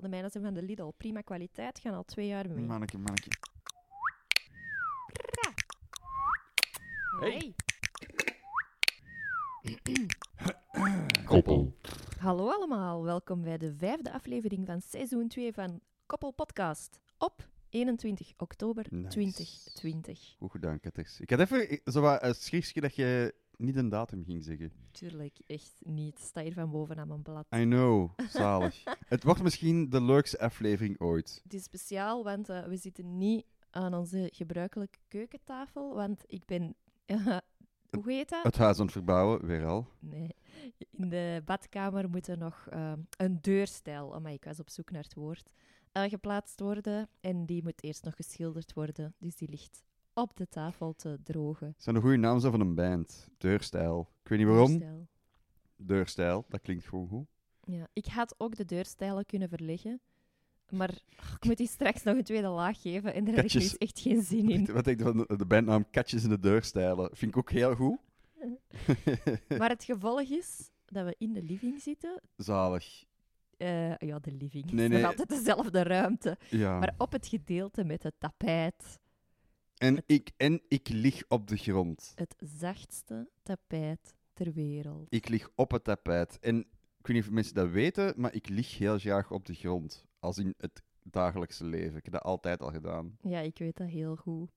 De mijne zijn van de Lidl. Prima kwaliteit, gaan al twee jaar mee. Manneke, manneke. Hey. Koppel. Hallo allemaal, welkom bij de vijfde aflevering van seizoen 2 van Koppel Podcast op 21 oktober Nice. 2020. Goed gedaan, Katters. Ik had even zo wat een schriftje dat je niet een datum ging zeggen. Tuurlijk, echt niet. Sta hier van boven aan mijn blad. I know, zalig. Het wordt misschien de leukste aflevering ooit. Het is speciaal, want eh, we zitten niet aan onze gebruikelijke keukentafel, want ik ben... hoe heet dat? Het huis aan het verbouwen, weer al. Nee. In de badkamer moet er nog eh, een deurstijl, maar ik was op zoek naar het woord, eh, geplaatst worden. En die moet eerst nog geschilderd worden. Dus die ligt op de tafel te drogen. Het zijn een goede naam zo van een band. Deurstijl. Ik weet niet waarom. Deurstijl. Deurstijl, dat klinkt gewoon goed. Ja. Ik had ook de deurstijlen kunnen verleggen. Maar oh, ik moet die straks nog een tweede laag geven. En daar heb ik eens echt geen zin in. Wat denk je van de, bandnaam Katjes in de Deurstijlen? Vind ik ook heel goed. Maar het gevolg is dat we in de living zitten. Zalig. Eh, ja, de living. Het Nee, is altijd dezelfde ruimte. Ja. Maar op het gedeelte met het tapijt. En, ik, en ik lig op de grond. Het zachtste tapijt ter wereld. Ik lig op het tapijt. En ik weet niet of mensen dat weten, maar ik lig heel graag op de grond. Als in het dagelijkse leven. Ik heb dat altijd al gedaan. Ja, ik weet dat heel goed.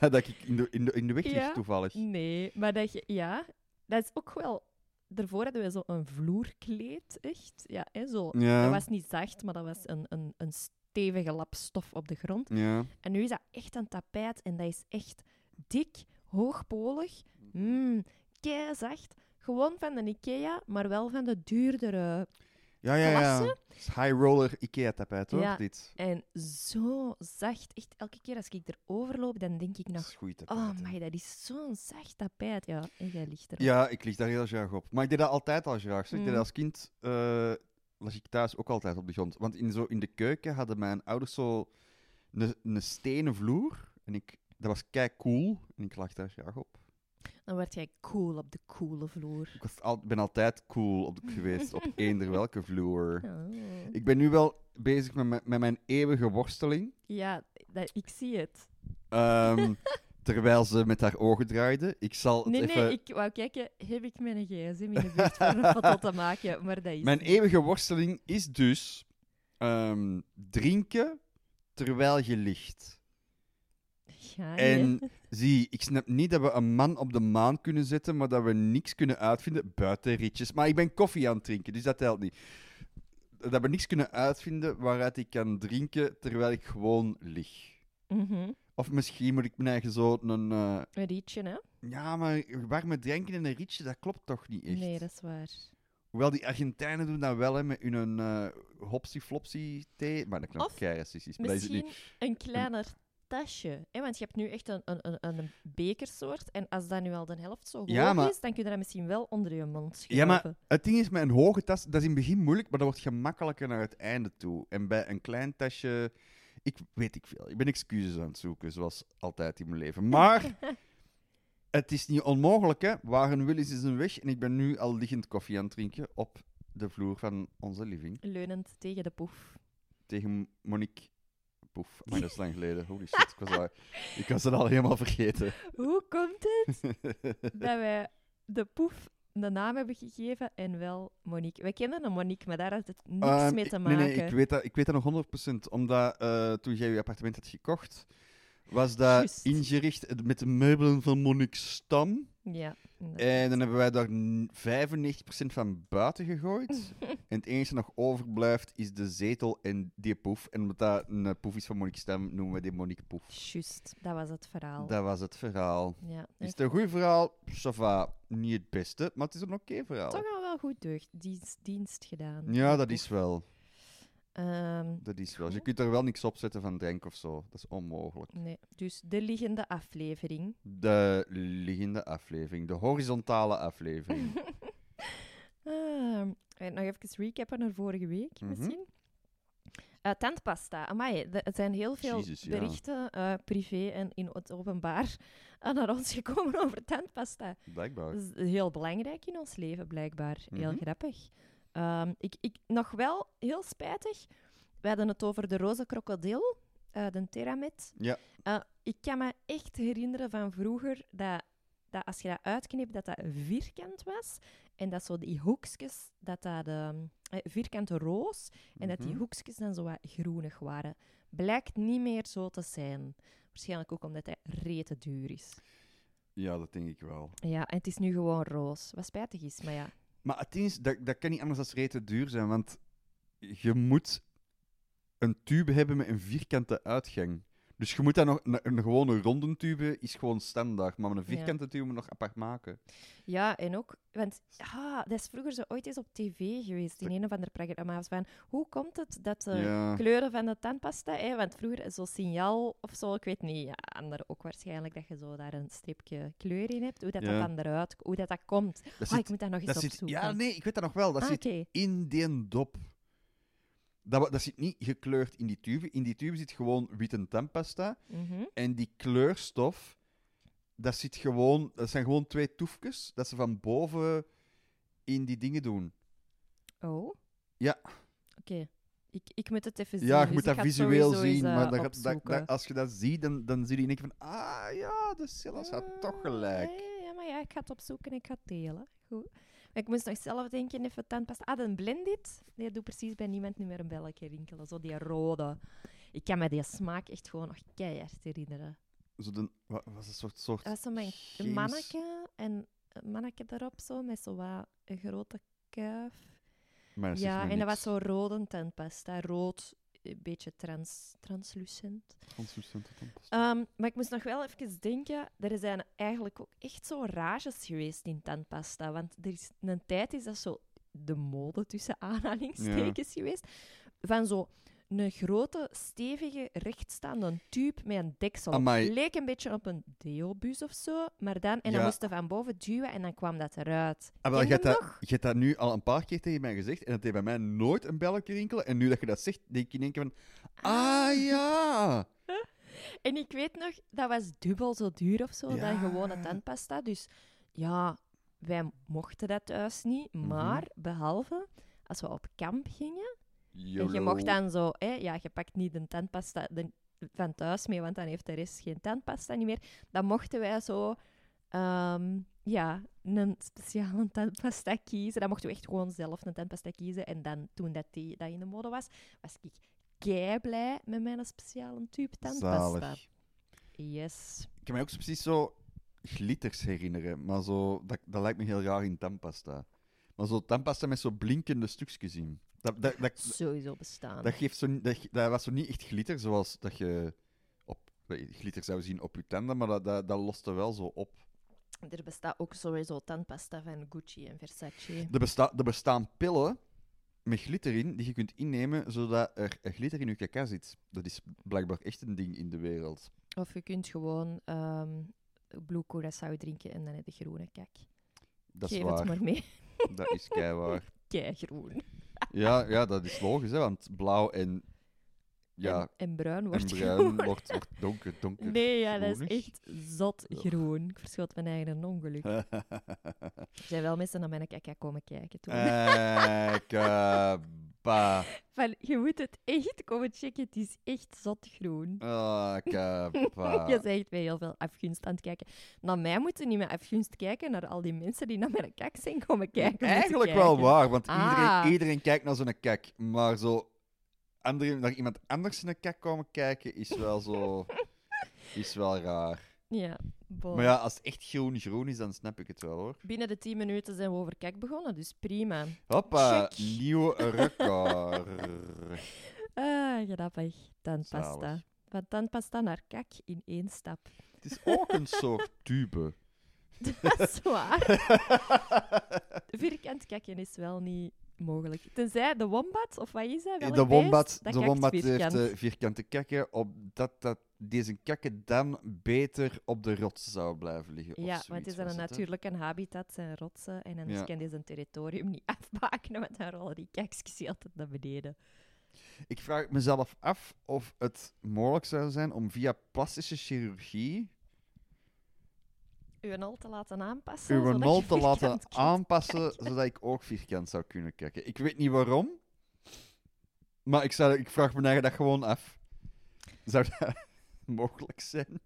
dat ik in de, in de, in de weg lig Ja. toevallig. Nee, maar dat je... Ja, dat is ook wel... Daarvoor hadden we zo een vloerkleed, echt. Ja, hè, zo. Ja. Dat was niet zacht, maar dat was een, een, een stevige lap stof op de grond. Ja. En nu is dat echt een tapijt en dat is echt dik, hoogpolig, mm, zacht. Gewoon van de Ikea, maar wel van de duurdere. Ja, ja, ja. Klasse? Is High roller Ikea-tapijt, hoor, Ja. dit. En zo zacht. Echt, elke keer als ik erover loop, dan denk ik Dat nog... is goeie tapijt. Oh my, dat is zo'n zacht tapijt. Ja, en jij ligt erop. Ja, ik lig daar heel graag op. Maar ik deed dat altijd al graag. zeg. Ik deed Mm. dat als kind eh lag ik thuis ook altijd op de grond. Want in, zo, in de keuken hadden mijn ouders zo een, een stenen vloer. En ik, dat was kei cool. En ik lag daar graag op. Dan word jij cool op de coole vloer. Ik was al, ben altijd cool op, geweest op eender welke vloer. Oh. Ik ben nu wel bezig met, mijn- met mijn eeuwige worsteling. Ja, dat, ik zie het. Ehm, terwijl ze met haar ogen draaide. Ik zal het Nee, even... nee, ik wou kijken, heb ik mijn gsm in de buurt voor een foto te maken? Maar dat is Mijn eeuwige worsteling is dus ehm, drinken terwijl je ligt. Ja, En zie, ik snap niet dat we een man op de maan kunnen zetten, maar dat we niks kunnen uitvinden buiten ritjes. Maar ik ben koffie aan het drinken, dus dat telt niet. Dat we niks kunnen uitvinden waaruit ik kan drinken terwijl ik gewoon lig. Mhm. Of misschien moet ik mijn eigen zo een... eh, Een rietje, hè? ja, maar warme drinken in een rietje, dat klopt toch niet echt? Nee, dat is waar. Hoewel die Argentijnen doen dat wel, hè, met hun uh, hopsy-flopsy thee. Maar dat klinkt Of kei racistisch. Maar dat is het Misschien niet. een kleiner tasje. Hè? Want je hebt nu echt een, een, een, een bekersoort. En als dat nu al de helft zo hoog Ja, maar- is, dan kun je dat misschien wel onder je mond schuiven. Ja, maar het ding is, met een hoge tas, dat is in het begin moeilijk, maar dat wordt gemakkelijker naar het einde toe. En bij een klein tasje, ik weet ik veel. Ik ben excuses aan het zoeken, zoals altijd in mijn leven. Maar het is niet onmogelijk, hè. Waar een wil is, is een weg. En ik ben nu al liggend koffie aan het drinken op de vloer van onze living. Leunend tegen de poef. Tegen Monique Poef. Maar dat is lang geleden. Holy shit, ik was, al, ik was het al helemaal vergeten. Hoe komt het dat wij de poef de naam hebben gegeven en wel Monique? Wij kennen een Monique, maar daar had het niks Ehm, mee te maken. Nee, nee, ik weet dat, ik weet dat nog 100%. Omdat eh, toen jij je appartement had gekocht, was dat ingericht met de meubelen van Monique Stam. Ja. En dan hebben wij daar n- 95% van buiten gegooid. en het enige dat nog overblijft is de zetel en die poef. En omdat dat een poef is van Monique Stam, noemen we die Monique Poef. Juist, dat was het verhaal. Dat was het verhaal. Ja. Is het een goed verhaal? Ça va. Niet het beste, maar het is een oké verhaal. Toch al wel goed deugd, dienst, dienst gedaan. Ja, dat is wel. Ehm, Dat is wel. Je kunt er wel niks op zetten van drank of zo. Dat is onmogelijk. nee, dus de liggende aflevering. De liggende aflevering, de horizontale aflevering. En nog even recappen naar vorige week, Mhm. misschien. Eh, tandpasta. Amai, de- het zijn heel veel Jezus, ja. berichten, eh, privé en in het openbaar, naar ons gekomen over tandpasta. Blijkbaar. Dat is heel belangrijk in ons leven, blijkbaar. Heel Mhm. grappig. Ehm, ik, ik, nog wel heel spijtig. We hadden het over de roze krokodil, eh, de Teramet. Ja. Eh, ik kan me echt herinneren van vroeger dat, dat als je dat uitknipt, dat dat vierkant was. En dat zo die hoekjes, dat dat de eh, vierkante roos, en dat die Mhm. hoekjes dan zo wat groenig waren. Blijkt niet meer zo te zijn. Waarschijnlijk ook omdat hij rete duur is. Ja, dat denk ik wel. Ja, en het is nu gewoon roos. Wat spijtig is, maar ja. Maar het is, dat, dat kan niet anders dan rete duur zijn, want je moet een tube hebben met een vierkante uitgang. Dus je moet dan nog... Een, een gewone ronde tube is gewoon standaard, maar met een vierkante tube moet je nog apart maken. Ja, en ook, want ah, dat is vroeger zo ooit eens op tv geweest, in een of ander programma. Van, hoe komt het dat de Ja. kleuren van de tandpasta, hè, want vroeger zo'n signaal of zo, ik weet niet, ja, ander ook waarschijnlijk, dat je zo daar een streepje kleur in hebt, hoe dat, Ja. dat dan eruit, hoe dat, dat komt. Dat Oh, ik moet dat nog eens dat zit, opzoeken. ja, nee, ik weet dat nog wel. Dat Ah, zit in die dop. Dat, dat zit niet gekleurd in die tube. In die tube zit gewoon witte tandpasta. Mhm. En die kleurstof, dat, zit gewoon, dat zijn gewoon twee toefjes dat ze van boven in die dingen doen. Oh. Ja. Oké. Ik, ik moet het even zien. Ja, je dus moet dat visueel zien. eh, Maar dat, dat, dat- als je dat ziet, dan, dan zie je in één keer van... Ah, ja, de Silas had toch gelijk. Ah, Ja, maar ja, ik ga het opzoeken en ik ga het delen. Goed. Ik moest nog zelf denken, even tandpasta. Ah, een blended. Die doet precies bij niemand niet meer een belletje rinkelen. Zo die rode. Ik kan me die smaak echt gewoon nog keihard herinneren. Zo de, wat was een soort... soort Dat was een chemisch- manneke en een manneke erop zo, met zo wat een grote kuif. Maar Ja, en dat was zo rode tandpasta. Rood, een beetje trans, translucent. Translucente tandpasta. Ehm, maar ik moest nog wel even denken, er zijn eigenlijk ook echt zo rages geweest in tandpasta. Want er is een tijd is dat zo de mode tussen aanhalingstekens geweest. Van zo een grote, stevige, rechtstaande tube met een deksel. Amai. Leek een beetje op een deobus of zo, maar dan... En dan Ja. moest je van boven duwen en dan kwam dat eruit. Ah, je, hebt dat, nog? je hebt dat nu al een paar keer tegen mij gezegd en dat deed bij mij nooit een belletje rinkelen. En nu dat je dat zegt, denk ik in één keer van... Ah, ja! En ik weet nog, dat was dubbel zo duur of zo Ja. dan gewone tandpasta. Dus ja, wij mochten dat thuis niet. Mhm. Maar behalve als we op kamp gingen. En je mocht dan zo, hè, ja, je pakt niet de tandpasta de- van thuis mee, want dan heeft de rest geen tandpasta niet meer. Dan mochten wij zo, ehm, ja, een speciale tandpasta kiezen. Dan mochten we echt gewoon zelf een tandpasta kiezen. En dan, toen dat, die, dat in de mode was, was ik kei blij met mijn speciale tube tandpasta. Zalig. Yes. Ik kan me ook precies zo glitters herinneren, maar zo, dat, dat lijkt me heel raar in tandpasta. Maar zo tandpasta met zo blinkende stukjes in. Dat, dat, dat, Sowieso bestaan. dat, geeft zo, dat, dat was zo niet echt glitter zoals dat je op, glitter zou zien op je tanden, maar dat, dat, dat loste wel zo op. Er bestaat ook sowieso tandpasta van Gucci en Versace. Er, besta er bestaan pillen met glitter in die je kunt innemen zodat er glitter in je caca zit. Dat is blijkbaar echt een ding in de wereld. Of je kunt gewoon ehm Blue Curaçao drinken en dan heb je groene kak. Dat is Geef het waar. maar mee. Dat is keiwaar. Keigroen. Ja, ja, dat is logisch, hè, want blauw en, ja, En, en bruin en, wordt bruin groen. wordt, wordt donker, donker. Nee, ja, dat is echt zot groen. Ik verschot mijn eigen ongeluk. Er zijn wel mensen naar mijn kaka komen kijken toen. Eh, Van, je moet het echt komen checken. Het is echt zot groen. Ah, kaba. Je zegt bij heel veel afgunst aan het kijken. Naar mij moeten niet met afgunst kijken, naar al die mensen die naar mijn kak zijn komen kijken. Eigenlijk wel waar, want Ah. iedereen, iedereen kijkt naar zo'n kak. Maar zo andere, naar iemand anders zijn kak komen kijken is wel zo... is wel raar. Ja, bon. Maar ja, als het echt groen-groen is, dan snap ik het wel hoor. Binnen de 10 minuten zijn we over kak begonnen, dus prima. Hoppa, Check. nieuw record. Ah, grappig. Tandpasta. Zalig. Van tandpasta naar kak in één stap. Het is ook een soort tube. Dat is waar. Vierkant kakken is wel niet mogelijk. Tenzij de wombat, of wat is dat? Welk de wombat, beest? De wombat heeft eh, vierkante kakken, opdat dat deze kakken dan beter op de rots zou blijven liggen. Ja, want het is een was het, hè. natuurlijke habitat, zijn rotsen. En anders Ja. kan deze een territorium niet afbakenen, want dan rollen die kakjes altijd naar beneden. Ik vraag mezelf af of het mogelijk zou zijn om via plastische chirurgie Uw nul te laten aanpassen. uw zodat nul te laten aanpassen, kijken. zodat ik ook vierkant zou kunnen kijken. Ik weet niet waarom, maar ik, zou, ik vraag me dat gewoon af. Zou dat mogelijk zijn?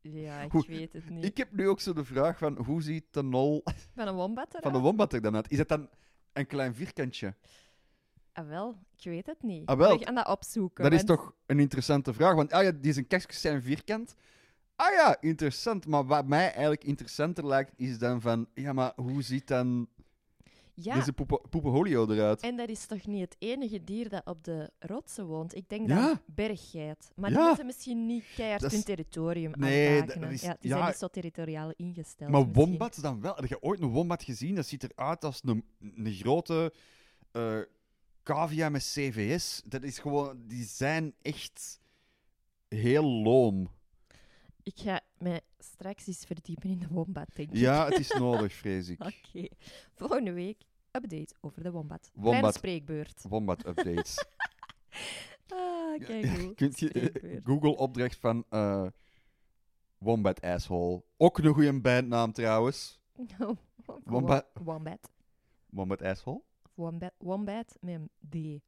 Ja, ik Hoe- weet het niet. Ik heb nu ook zo de vraag van, hoe ziet de nul Van een wombat eruit? van de wombat er dan uit? Is dat dan een klein vierkantje? Ah, wel, ik weet het niet. Ah, wel. We gaan dat opzoeken. Dat is toch een interessante vraag. Want ah ja, die zijn kerstjes zijn vierkant. Ah ja, interessant. Maar wat mij eigenlijk interessanter lijkt, is dan van... Ja, maar hoe ziet dan Ja, deze poepe- poepenholio eruit? en dat is toch niet het enige dier dat op de rotsen woont? Ik denk Ja. dat berggeit. Maar Ja. die moeten misschien niet keihard is- hun territorium Nee, dat is- ja, die zijn niet zo territoriaal ingesteld. Maar misschien. wombats dan wel? Heb je ooit een wombat gezien? Dat ziet eruit als een, een grote eh cavia met CVS. Dat is gewoon... Die zijn echt heel loom. Ik ga mij straks eens verdiepen in de wombat, denk ik. Ja, het is nodig, vrees ik. Oké. Volgende week update over de wombat. Wombat. Spreekbeurt. Wombat-updates. Ah, kijk hoe. Kunt je eh. Google opdracht van eh, Wombat Asshole. Ook een goede bandnaam trouwens. Wombat. Wombat. Wombat Asshole? Wombat. Wombat met een D.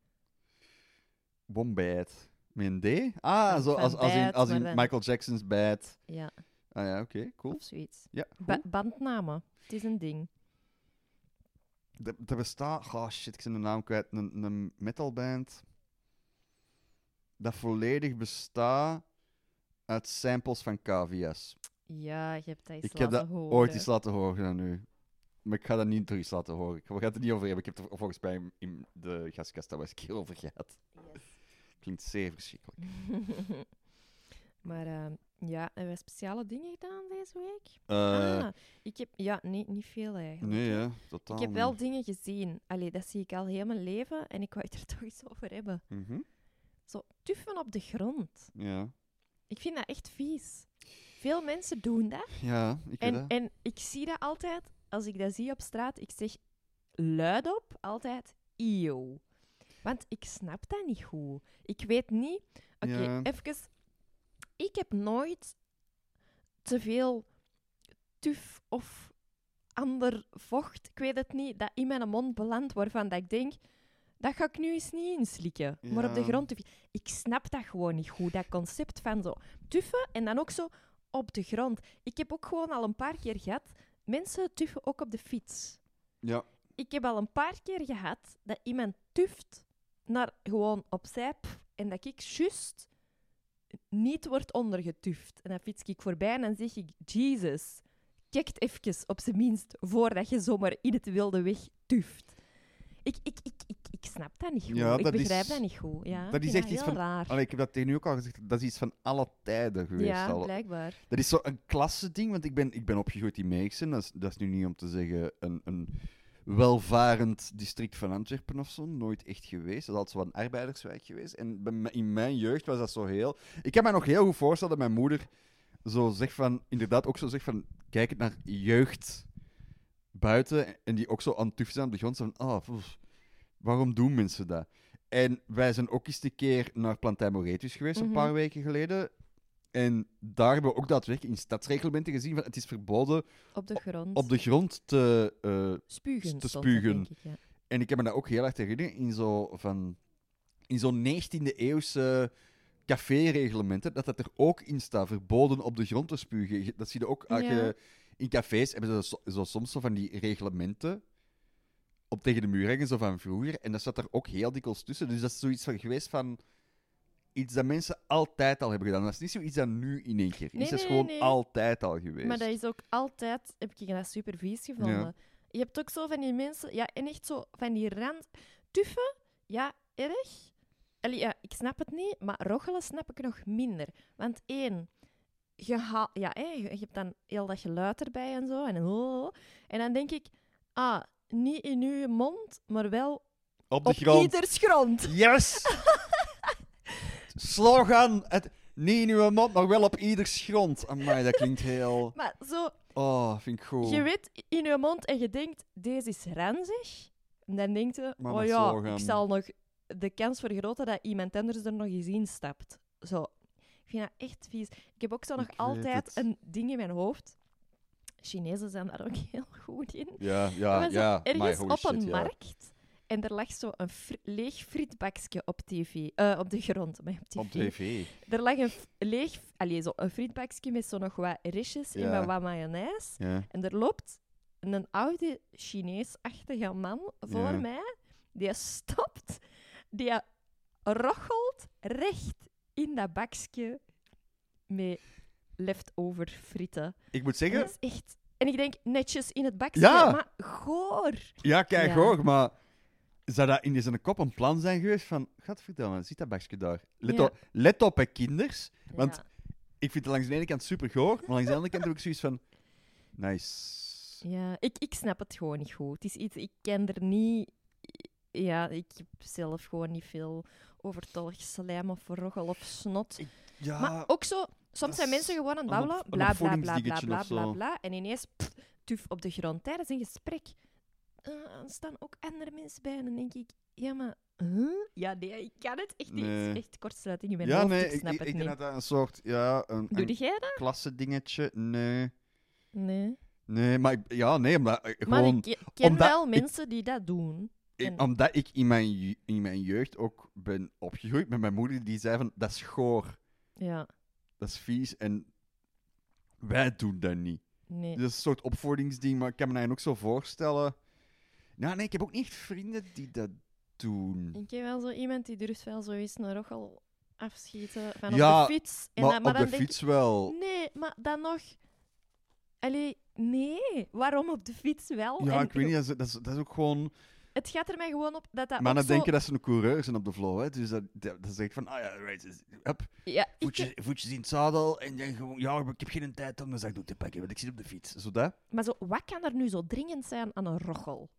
Wombat. Met een D? Ah, zo als, als in, als in dan- Michael Jackson's Bad. Ja, Ah ja, oké, cool. of zoiets. Ja, Ba- bandnamen. Het is een ding. Er bestaat... Oh shit, ik ben de naam kwijt. Een, een metalband dat volledig bestaat uit samples van cavia's. Ja, je hebt dat eens Ik heb dat horen. ooit eens laten horen aan u. Maar ik ga dat niet terug laten horen. We gaan het er niet over hebben. Ik heb het er volgens mij in- de gastkast daar wel eens een keer over gehad. Klinkt zeer verschrikkelijk. maar ehm, ja, hebben we speciale dingen gedaan deze week? Eh, ah, ik heb... Ja, nee, niet veel eigenlijk. nee, hè. totaal Ik heb wel niet. dingen gezien. Allee, dat zie ik al heel mijn leven en ik wou het er toch eens over hebben. Mhm, Zo, tuffen op de grond. Ja. Ik vind dat echt vies. Veel mensen doen dat. ja, ik En, dat. en ik zie dat altijd, als ik dat zie op straat, ik zeg luidop altijd eeuw. Want ik snap dat niet goed. Ik weet niet... Oké, Ja. even... Ik heb nooit te veel tuf of ander vocht, ik weet het niet, dat in mijn mond belandt waarvan dat ik denk... Dat ga ik nu eens niet inslikken. Maar op de grond... Ik snap dat gewoon niet goed. Dat concept van zo tuffen en dan ook zo op de grond. Ik heb ook gewoon al een paar keer gehad. Mensen tuffen ook op de fiets. Ja, Ik heb al een paar keer gehad dat iemand tuft naar gewoon opzij pff, en dat ik juist niet wordt ondergetuft. En dan fiets ik voorbij en dan zeg ik, Jesus, kijk even op zijn minst voordat je zomaar in het wilde weg tuft. Ik, ik, ik, ik, ik snap dat niet goed. Ja, ik begrijp is- dat niet goed. Ja, dat is echt iets van- raar. Allee, ik heb dat tegen u ook al gezegd. Dat is iets van alle tijden geweest. ja, al. blijkbaar. Dat is zo een klasse ding, want ik ben, ik ben opgegroeid in Meeksen. Dat is, dat is nu niet om te zeggen een, een welvarend district van Antwerpen of zo. Nooit echt geweest. Dat is altijd zo een arbeiderswijk geweest. En in mijn jeugd was dat zo heel... Ik kan me nog heel goed voorstellen dat mijn moeder zo zegt van... Inderdaad ook zo zegt van... Kijk het naar jeugd buiten. En die ook zo aan het zijn op de grond. Van... Oh, pff, waarom doen mensen dat? En wij zijn ook eens een keer naar Plantijn Moretus geweest, Mhm. een paar weken geleden. En daar hebben we ook daadwerkelijk in stadsreglementen gezien van het is verboden Op de grond. op de grond te... eh, spugen. te stond dat, spugen. denk ik, ja. en ik heb me dat ook heel erg herinneren in zo van... In zo'n 19e eeuwse café-reglementen, dat dat er ook in staat, verboden op de grond te spugen. Dat zie je ook als Ja. je... In cafés hebben ze zo, zo soms zo van die reglementen op tegen de muur hangen, zo van vroeger. En dat zat er ook heel dikwijls tussen. Dus dat is zoiets van geweest van... Iets dat mensen altijd al hebben gedaan. Dat is niet zoiets dat nu in één keer is. Nee, dat is nee, gewoon nee. altijd al geweest. Maar dat is ook altijd, heb ik dat super vies gevonden. Je hebt ook zo van die mensen, ja, en echt zo van die rand. Tuffen, ja, erg. Allee, ja, ik snap het niet, maar rochelen snap ik nog minder. Want één, je, haal, ja, hè, je je hebt dan heel dat geluid erbij en zo. En, oh, en dan denk ik, ah, niet in uw mond, maar wel Op de op grond. ieders grond. Yes! Slogan! Het, niet in uw mond, maar wel op ieders grond. Amai, dat klinkt heel... Maar zo, Oh, vind ik goed. Je weet in je mond en je denkt, deze is ranzig. En dan denkt je, Maar oh ja, slogan. ik zal nog de kans vergroten dat iemand anders er nog eens in stapt. Zo. Ik vind dat echt vies. Ik heb ook zo nog Ik altijd een ding in mijn hoofd. Chinezen zijn daar ook heel goed in. Ja, ja, ja. ergens op shit, een ja. markt en er lag zo een fri- leeg frietbakje op tv, eh, op de grond, maar op tv. Op tv. Er lag een leeg, allee, zo een frietbakje met zo nog wat restjes en Ja. met wat mayonaise. Ja. En er loopt een oude Chinees-achtige man voor Ja. mij, die stopt, die rochelt recht in dat bakje met leftover frieten. Ik moet En zeggen, dat is echt... En ik denk, netjes in het bakje, Ja. maar goor. ja, kijk Ja. hoor, maar zou dat in zijn kop een plan zijn geweest van, gadverdamme, zit dat bakje daar? Let, Ja. op, let op, hè, kinders. Want Ja. ik vind het langs de ene kant super goor, maar langs de andere kant heb ik zoiets van, nice. Ja, ik, ik snap het gewoon niet goed. Het is iets, ik ken er niet... Ja, ik heb zelf gewoon niet veel overtollig slijm of roggel of snot. Ja, maar ook zo, soms zijn mensen gewoon aan het babbelen, bla bla bla bla bla bla zo. bla, en ineens pff, tuf op de grond tijdens een gesprek. Eh, er staan ook andere mensen bij en dan denk ik, ja maar, huh? Ja, nee, ik kan het echt niet. Nee. echt kortsluiting in mijn ja, hoofd, nee, ik snap ik, het ik niet. denk dat dat een soort, ja, een, Doe een jij dat? klasse dingetje. Nee. Nee. Nee, maar ik- ja, nee, omdat eh, Maar gewoon... ik ke- ken omdat wel mensen die dat doen. Ik- omdat ik in mijn, in mijn jeugd ook ben opgegroeid met mijn moeder, die zei van, dat is goor, Ja, dat is vies, en wij doen dat niet. nee. Dat is een soort opvoedingsding, maar ik kan me dat ook zo voorstellen. Nou, nee, ik heb ook niet echt vrienden die dat doen. Ik heb wel zo iemand die durft wel zoiets een rochel afschieten van Ja, op de fiets. En maar dan, maar op dan de fiets wel. ik, nee, maar dan nog... Allee, nee. Waarom op de fiets wel? Ja, En ik weet niet, dat is, dat is, dat is ook gewoon... Het gaat er mij gewoon op dat dat dan zo... denken dat ze een coureur zijn op de flow, hè. Dus dat, dat, zeg ik van, ah ja, right, is- hup, Ja, ik, voetjes, voetjes in het zadel, en dan gewoon, ja, ik heb geen tijd om mijn zakdoek te pakken, want ik zit op de fiets. Zo dat? maar zo, wat kan er nu zo dringend zijn aan een rochel?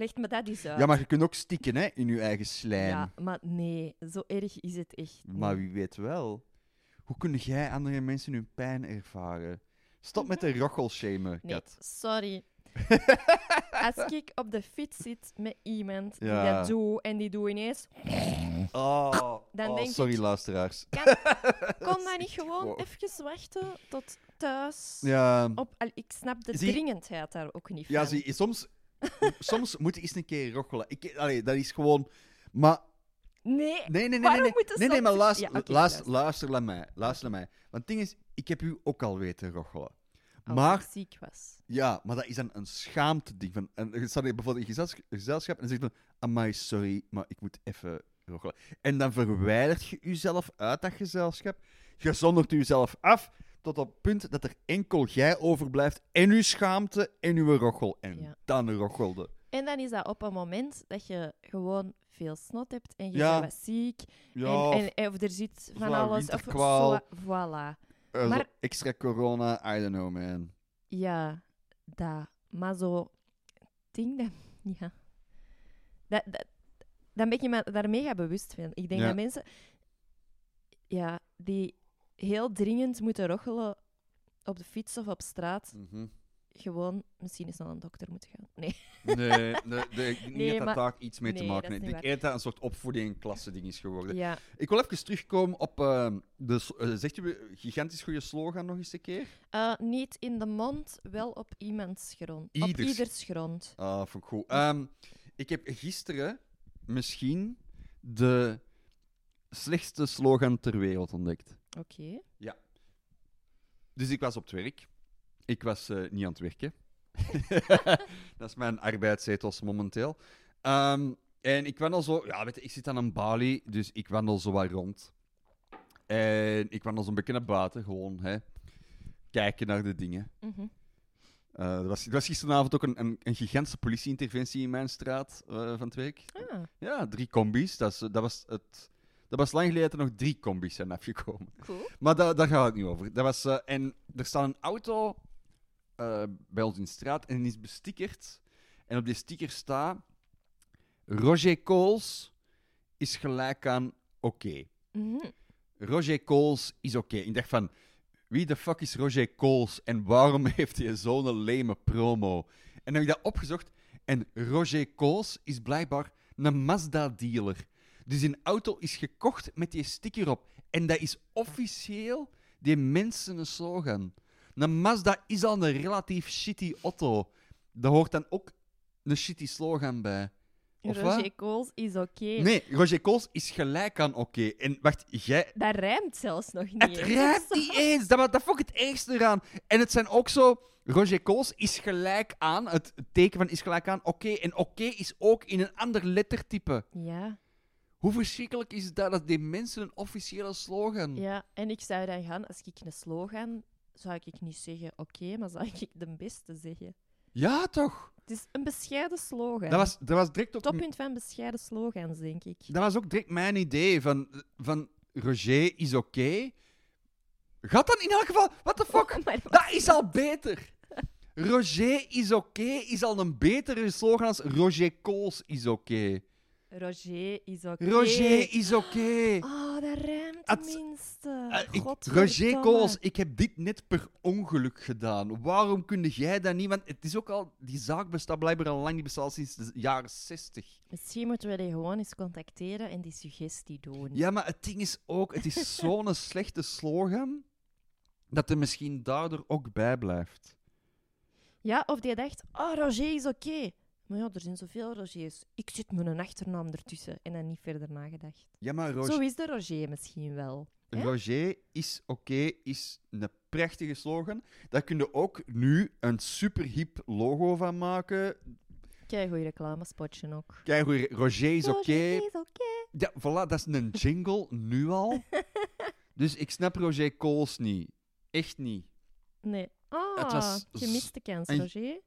Legt me dat eens uit. Ja, maar je kunt ook stikken, hè, in je eigen slijm. Ja, maar nee, zo erg is het echt niet. Maar wie weet wel. Hoe kun jij andere mensen hun pijn ervaren? Stop met de rochelshamen, Nee, Kat. sorry. Als ik op de fiets zit met iemand Ja. die dat doet en die doet ineens... Oh, Dan oh, denk sorry, ik- luisteraars. Kon dat niet gewoon Wow. even wachten tot thuis? Ja, Op, al, ik snap de Zie- dringendheid daar ook niet ja van. zie, soms, soms moet je eens een keer rochelen. Ik, allee, dat is gewoon... Maar Nee, Nee, nee, nee. Waarom nee, nee. nee, nee, maar luister, Ja, luister, naar mij. Luister naar mij. Want het ding is, ik heb u ook al weten rochelen. als maar- ik ziek was. Ja, maar dat is dan een schaamte ding. Van, en je staat bijvoorbeeld in gezels- gezelschap en dan zegt van, amai, sorry, maar ik moet even rochelen. En dan verwijdert je jezelf uit dat gezelschap. Je zondert jezelf af tot op het punt dat er enkel jij overblijft en uw schaamte en uw rochel. En Ja. dan rochelde. En dan is dat op een moment dat je gewoon veel snot hebt en je Ja. bent wat ziek. Ja, en, en, of er zit van alles. Of winterkwaal. voilà. eh, zo maar- extra corona, I don't know, man. Ja, dat. Maar zo, dat, ja. Dat, dat, dan ben je me daar mega bewust van. Ik denk Ja. dat mensen, ja, die heel dringend moeten rochelen op de fiets of op straat, Mhm. gewoon misschien eens naar een dokter moeten gaan. Nee. Nee, nee, nee, ik denk niet Nee, dat dat maar- daar iets mee te maken dat heeft. Ik denk eerder dat het een soort opvoeding klasse ding is geworden. Ja, Ik wil even terugkomen op eh, de... eh, zegt u gigantisch goede slogan nog eens een keer? Eh, niet in de mond, wel op iemands grond. Op Ieders. ieders grond. Ah, vond ik goed. Ehm, ik heb gisteren misschien de slechtste slogan ter wereld ontdekt. Oké. Dus ik was op het werk. Ik was eh, niet aan het werken. dat is mijn arbeidsethos momenteel. Ehm, en ik wandel zo... Ja, weet je, ik zit aan een balie, dus ik wandel zo wat rond. En ik wandel zo'n beetje naar buiten, gewoon, hè. Kijken naar de dingen. Eh, er, was, er was gisteravond ook een, een, een gigantische politieinterventie in mijn straat eh, van het werk. Ah, Ja, drie combis. Dat, is, dat, was het, dat was lang geleden dat er nog drie combis zijn afgekomen. cool. Maar da daar gaat het niet over. Dat was, eh, en er staat een auto eh, bij ons in de straat en die is bestickerd. En op die sticker staat... Roger Coles is gelijk aan oké. Mhm. Roger Coles is oké. Ik dacht van... Wie de fuck is Roger Coles en waarom heeft hij zo'n leme promo? En dan heb ik dat opgezocht. En Roger Coles is blijkbaar een Mazda-dealer. Dus een auto is gekocht met die sticker op. En dat is officieel die mensen een slogan. Een Mazda is al een relatief shitty auto. Daar hoort dan ook een shitty slogan bij. Of Roger wat? Kools is oké. Nee, Roger Kools is gelijk aan oké. En wacht, jij... Dat rijmt zelfs nog niet Het eens. rijmt niet eens. Dat, dat vond ik het ergste eraan. En het zijn ook zo... Roger Kools is gelijk aan. Het teken van is gelijk aan oké. En oké is ook in een ander lettertype. Ja, Hoe verschrikkelijk is dat dat die mensen een officiële slogan... ja, en ik zou dan gaan, als ik een slogan, zou ik niet zeggen oké, maar zou ik de beste zeggen. Ja, toch? Het is een bescheiden slogan. Dat was, dat was direct ook... Toppunt van bescheiden slogans, denk ik. Dat was ook direct mijn idee van, van Roger is oké. Gaat dan in elk geval... What the fuck? Oh, Dat is al beter. Roger is oké is al een betere slogan als Roger Kools is oké. Roger is oké. Roger is oké. Oh, dat Het- tenminste. Eh, ik-. Roger Kools, ik heb dit net per ongeluk gedaan. Waarom kun jij dat niet? Want het is ook al... Die zaak bestaat blijkbaar al lang. Die bestaat al sinds de jaren 60. Misschien moeten we die gewoon eens contacteren en die suggestie doen. Ja, maar het ding is ook... Het is zo'n slechte slogan... dat er misschien daardoor ook bij blijft. Ja, of die dacht, oh, Roger is oké. Maar ja, er zijn zoveel Rogers. Ik zit een achternaam ertussen en dan niet verder nagedacht. Ja, maar Roger... Zo is de Roger misschien wel. hè? Roger is oké, is een prachtige slogan. Daar kun je ook nu een super hip logo van maken. Kijk, goeie reclamespotje ook. Kijk, hoe Roger is oké. Roger is oké. Ja, voilà, dat is een jingle, nu al. Dus ik snap Roger Kools niet. Echt niet. Nee. Ah, was gemiste kans, Roger.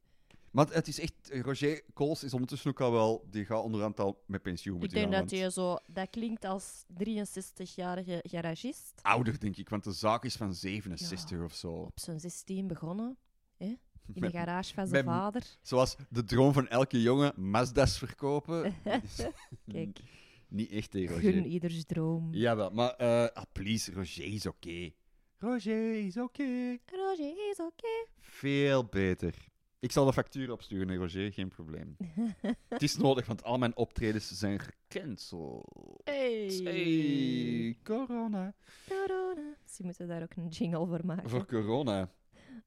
Maar het is echt... Roger Kools is ondertussen ook al wel... Die gaat onderhand al met pensioen Ik moeten denk gaan. dat want- hij zo... Dat klinkt als 63-jarige garagist. Ouder, denk ik, want de zaak is van 67 of zo. Op zijn 16 begonnen. Hè? In de garage van zijn met- vader. Zoals de droom van elke jongen, Mazda's verkopen. Kijk, Niet echt, hè, Roger. gun ieders droom. Jawel, maar eh ah, please, Roger is oké. Roger is oké. Roger is oké. Veel beter. Ik zal de factuur opsturen Roger, geen probleem. Het is nodig, want al mijn optredens zijn gecanceld. Hey. Hey, corona. Corona. Misschien moeten daar ook een jingle voor maken. Voor corona.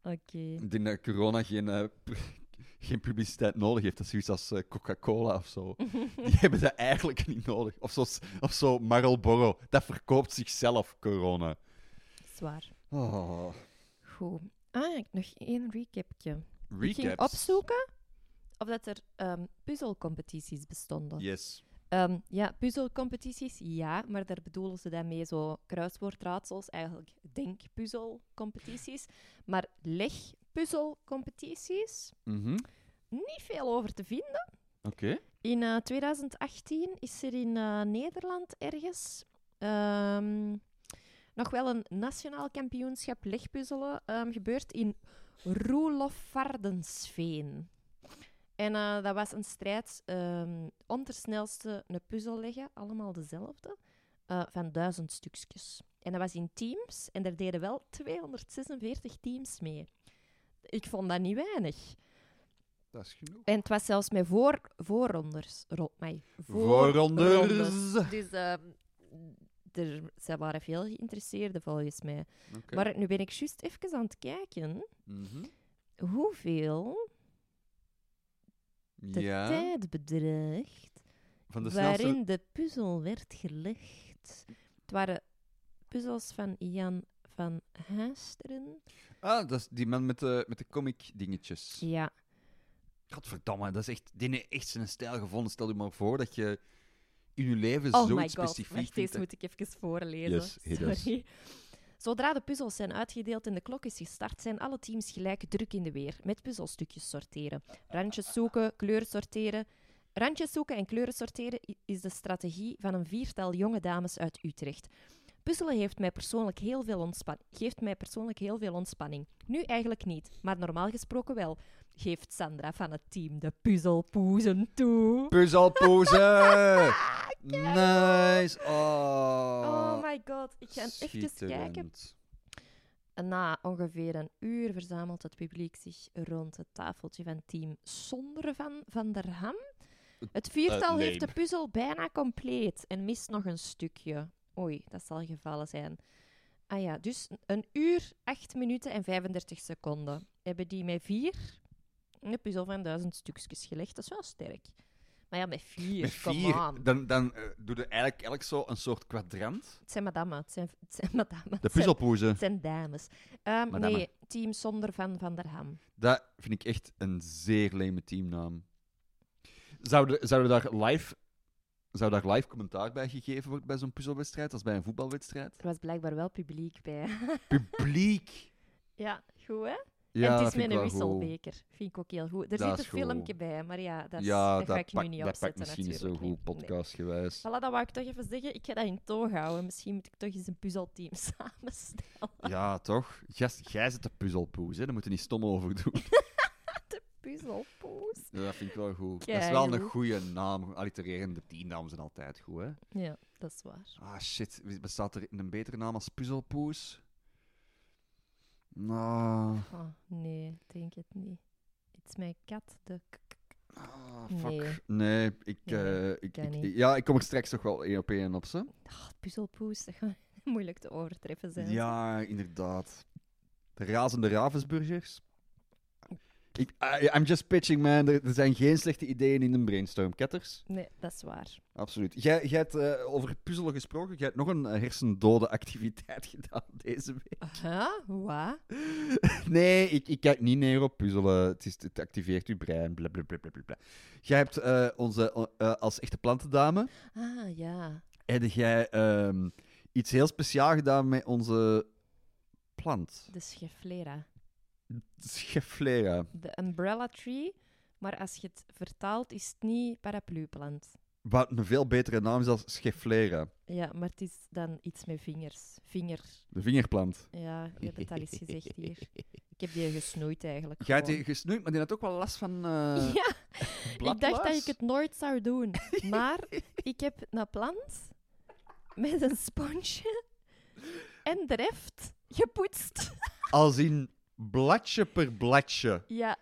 Oké. Ik denk dat corona geen, eh, geen publiciteit nodig heeft. Dat is zoiets als eh, Coca-Cola of zo. Die hebben dat eigenlijk niet nodig. Of zo, of zo Marlboro. Dat verkoopt zichzelf, corona. Zwaar. Oh. Goed. Ah, ik- nog één recapje. Ik ging opzoeken of dat er ehm, puzzelcompetities bestonden. Yes. Ehm, ja, puzzelcompetities, ja, maar daar bedoelen ze dan mee zo kruiswoordraadsels, eigenlijk denkpuzzelcompetities. Maar legpuzzelcompetities, Mhm. niet veel over te vinden. Oké. In eh, 2018 is er in eh, Nederland ergens ehm, nog wel een nationaal kampioenschap legpuzzelen ehm, gebeurd in Roelofardensveen. En eh, dat was een strijd ehm, om ter snelste een puzzel leggen, allemaal dezelfde, eh, van duizend stukjes. En dat was in teams en er deden wel 246 teams mee. Ik vond dat niet weinig. Dat is genoeg. En het was zelfs met voor, voorronders. Ro, mij, Voorronders. Dus ehm, er, ze waren veel geïnteresseerden volgens mij. Maar nu ben ik juist even aan het kijken Mhm. hoeveel de Ja. tijd bedraagt Van de snelste... waarin de puzzel werd gelegd. Het waren puzzels van Jan van Haasteren. Ah, dat is die man met de, met de comic dingetjes. Ja, Godverdamme, dat is echt... Die heeft echt zijn stijl gevonden. Stel je maar voor dat je in je leven oh my zoiets god. specifiek Wacht, deze moet ik even voorlezen. Yes. Sorry. Zodra de puzzels zijn uitgedeeld en de klok is gestart, zijn alle teams gelijk druk in de weer met puzzelstukjes sorteren. Randjes zoeken, kleuren sorteren. Randjes zoeken en kleuren sorteren is de strategie van een viertal jonge dames uit Utrecht. Puzzelen heeft mij persoonlijk heel veel ontspan- geeft mij persoonlijk heel veel ontspanning. Nu eigenlijk niet, maar normaal gesproken wel. Geeft Sandra van het team de puzzelpoezen toe. Puzzelpoezen! nice! Oh, Oh my god, ik ga even kijken. Na ongeveer een uur verzamelt het publiek zich rond het tafeltje van team Zonder van Van der Ham. Het viertal Eh, heeft de puzzel bijna compleet en mist nog een stukje. Oei, dat zal gevallen zijn. Ah ja, dus een uur, 8 minuten en 35 seconden. Hebben die met vier een puzzel van duizend stukjes gelegd. Dat is wel sterk. Maar ja, met vier, Met vier, dan, dan eh, doe je eigenlijk, eigenlijk zo een soort kwadrant. Het zijn madammen. Het zijn, het zijn madammen. De puzzelpoezen. Het zijn dames. Ehm, Madame. nee, team zonder Van Van der Ham. Dat vind ik echt een zeer leme teamnaam. Zouden zou daar live... Zou daar live commentaar bij gegeven worden bij zo'n puzzelwedstrijd, als bij een voetbalwedstrijd? Er was blijkbaar wel publiek bij. Publiek! ja, goed hè? Ja, en het dat is met een goed. wisselbeker. Vind ik ook heel goed. Er Dat zit een filmpje goed. bij, maar ja, dat, is, ja, dat dat, ga ik nu niet dat opzetten pakt misschien niet zo goed, Nee. podcastgewijs. Voilà, dat wou ik toch even zeggen. Ik ga dat in toog houden. Misschien moet ik toch eens een puzzelteam samenstellen. Ja, toch? Gast, jij zit de puzzelpoes, hè? daar moet je niet stom over doen. Puzzelpoes. Ja, dat vind ik wel goed. Dat is wel een goede naam. Allitererende teamnamen zijn altijd goed, hè? Ja, dat is waar. Ah, shit. Bestaat er een betere naam als puzzelpoes? Nou... Oh, nee, denk het niet. Iets met kat. De Ah, fuck. Nee. Nee, ik, Nee, eh, ik. Ja, ik kom er straks toch wel één op één op, ze. Oh, puzzelpoes, dat gaat moeilijk te overtreffen zijn. Ja, inderdaad. De razende Ravensburgers. Ik, I- I'm just pitching, man. Er, er zijn geen slechte ideeën in een brainstorm. Ketters? Nee, dat is waar. Absoluut. Jij, jij hebt eh, over puzzelen gesproken. Jij hebt nog een eh, hersendode activiteit gedaan deze week. Huh? Wat? Nee, ik, ik kijk niet neer op puzzelen. Het, is, het activeert uw brein. Blablabla. Jij hebt eh, onze, als echte plantendame, Ah, ja. heb jij ehm, iets heel speciaals gedaan met onze plant. De scheflera. Schefflera. De umbrella tree. Maar als je het vertaalt, is het niet paraplu-plant. Wat een veel betere naam is als Schefflera. Ja, maar het is dan iets met vingers. Vinger. De vingerplant. Ja, je hebt het al eens gezegd hier. Ik heb die gesnoeid eigenlijk. Jij hebt die gesnoeid, maar die had ook wel last van eh Ja, ik dacht dat ik het nooit zou doen. Maar ik heb een plant met een sponsje en de reft gepoetst. Als in bladje per bladje. Ja,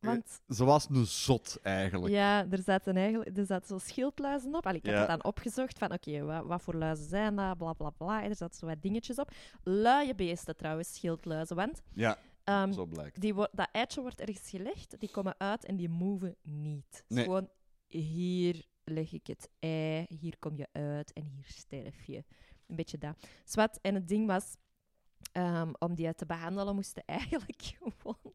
want Zoals een zot, eigenlijk. ja, er zaten eigenlijk er zaten zo schildluizen op. Allee, ik heb Ja. het dan opgezocht van oké, wat, wat voor luizen zijn dat, bla bla bla. En er zaten zo wat dingetjes op. Luie beesten trouwens, schildluizen. Want Ja, ehm, zo blijkt. die dat eitje wordt ergens gelegd, die komen uit en die moven niet. Gewoon, hier leg ik het ei, hier kom je uit en hier sterf je. Een beetje dat. Zwat, en het ding was, ehm, om die te behandelen, moesten eigenlijk gewoon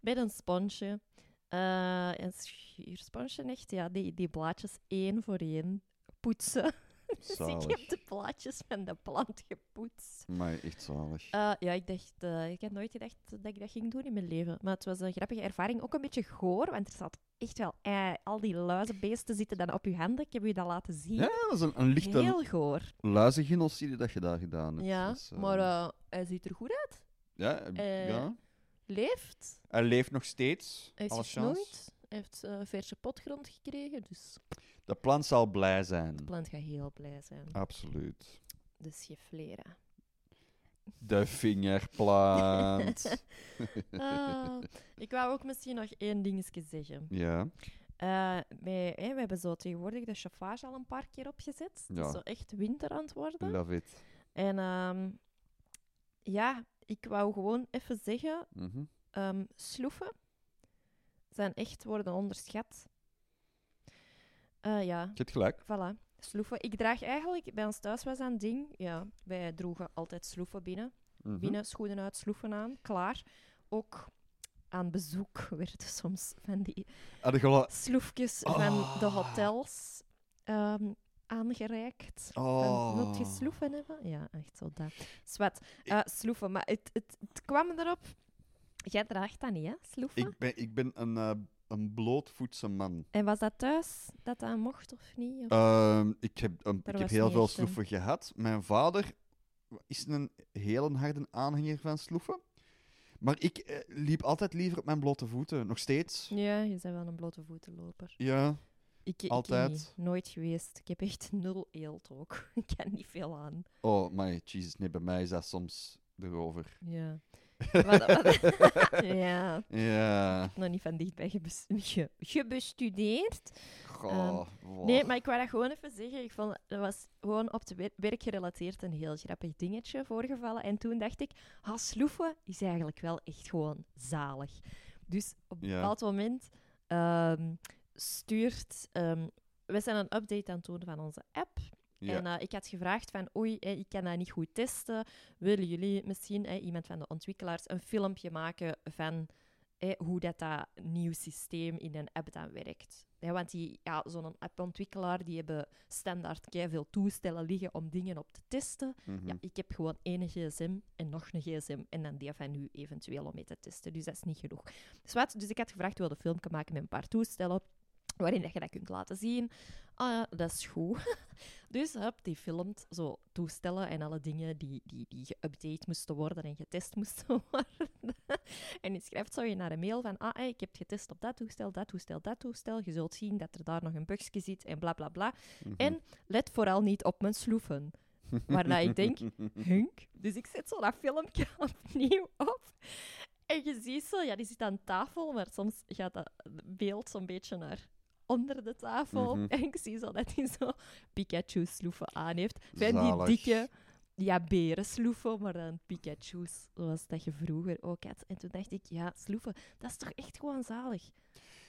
met een sponsje, eh een schuursponsje echt, ja, die, die blaadjes één voor één poetsen. Dus ik heb de blaadjes van de plant gepoetst. Maar echt zalig. Eh, ja, ik dacht, eh, ik had nooit gedacht dat ik dat ging doen in mijn leven. Maar het was een grappige ervaring. Ook een beetje goor, want er zat echt wel... eh, al die luizenbeesten zitten dan op je handen. Ik heb je dat laten zien. Ja, dat is een, een lichte Heel goor. luizengenocide dat je daar gedaan hebt. Ja, maar hij ziet er goed uit. ja, ja, Leeft. hij leeft nog steeds. Hij is gesnoeid. Hij heeft verse potgrond gekregen. Dus De plant zal blij zijn. de plant gaat heel blij zijn. Absoluut. De scheflera. De vingerplant. Ah, ik wou ook misschien nog één dingetje zeggen. ja. Eh, wij, we hebben zo tegenwoordig de chauffage al een paar keer opgezet. Het Ja. is zo echt winter aan het worden. Love it. En ehm, ja, ik wou gewoon even zeggen, ehm, sloeven zijn echt worden onderschat. Eh, ja, Je hebt gelijk. voilà. Sloeven. Ik draag eigenlijk, bij ons thuis was dat een ding, ja, wij droegen altijd sloeven binnen. Mhm. Binnen, schoenen uit, sloeven aan, klaar. Ook aan bezoek werden soms van die sloefjes van de Ah. hotels ehm, aangereikt. Oh. Van, wilt je sloeven hebben? Ja, echt zo dat. Zwat. Eh, sloeven, maar het, het, het kwam erop... Jij draagt dat niet, hè, sloeven? Ik ben, ik ben een, eh, een blootvoetse man. En was dat thuis dat dat mocht of niet? Of- Ehm, ik heb, Daar ik heb heel veel een- sloeven gehad. Mijn vader is een hele harde aanhanger van sloeven. Maar ik eh, liep altijd liever op mijn blote voeten. Nog steeds. Ja, je bent wel een blote voetenloper. Ja. Ik, ik Altijd. niet. Nooit geweest. Ik heb echt nul eelt ook. ik kan niet veel aan. Oh, maar Jesus, nee, bij mij is dat soms erover. Ja. Wat- wat- ja, Ja. nog niet van dichtbij gebes- ge- gebestudeerd. Goh, wow. Nee, maar ik wou dat gewoon even zeggen. Ik vond, dat was gewoon op het wer- werk gerelateerd een heel grappig dingetje voorgevallen. En toen dacht ik, ah, sloeven is eigenlijk wel echt gewoon zalig. Dus op een Ja. bepaald moment ehm, stuurt... ehm, we zijn een update aan het doen van onze app. Ja. En eh, ik had gevraagd van, oei, ik kan dat niet goed testen. Willen jullie misschien, iemand van de ontwikkelaars, een filmpje maken van hoe dat, dat nieuw systeem in een app dan werkt? Want die, ja, zo'n appontwikkelaar, die hebben standaard veel toestellen liggen om dingen op te testen. Mhm. Ja, ik heb gewoon één gsm en nog een gsm en dan die van u eventueel om mee te testen. Dus dat is niet genoeg. Dus, wat, dus ik had gevraagd, wil een filmpje maken met een paar toestellen waarin dat je dat kunt laten zien. Ah ja, dat is goed. dus hup, die filmt zo toestellen en alle dingen die, die, die geüpdate moesten worden en getest moesten worden. en die schrijft zo je naar een mail van, ah, ik heb getest op dat toestel, dat toestel, dat toestel. Je zult zien dat er daar nog een bugje zit en bla bla bla. Mhm. En let vooral niet op mijn sloeven. Waarna ik denk, hunk. Dus ik zet zo dat filmpje opnieuw op. En je ziet zo, ja, die zit aan tafel, maar soms gaat dat beeld zo'n beetje naar onder de tafel. Mhm. En ik zie zo dat hij zo Pikachu-sloeven aan heeft. Van die dikke, ja, berensloeven, maar dan Pikachu's, zoals dat je vroeger ook had. En toen dacht ik, ja, sloeven, dat is toch echt gewoon zalig.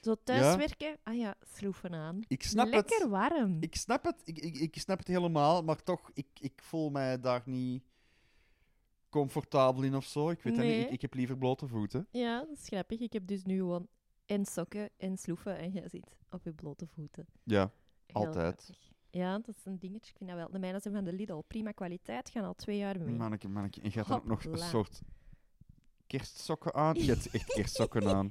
Zo thuiswerken, ah ja, sloeven aan. Ik snap Lekker het. warm. Ik snap het. Ik, ik, ik snap het helemaal, maar toch, ik, ik voel mij daar niet comfortabel in of zo. Ik weet Nee. niet. Ik, ik heb liever blote voeten. Ja, dat is grappig. Ik heb dus nu gewoon en sokken en sloeven en jij zit op je blote voeten. Ja, Heel Altijd. grappig. Ja, dat is een dingetje. Ik vind dat wel. De mijne zijn van de Lidl. Prima kwaliteit. Gaan al twee jaar mee. manneke, manneke. En je hebt ook nog een soort kerstsokken aan. Je hebt echt kerstsokken aan.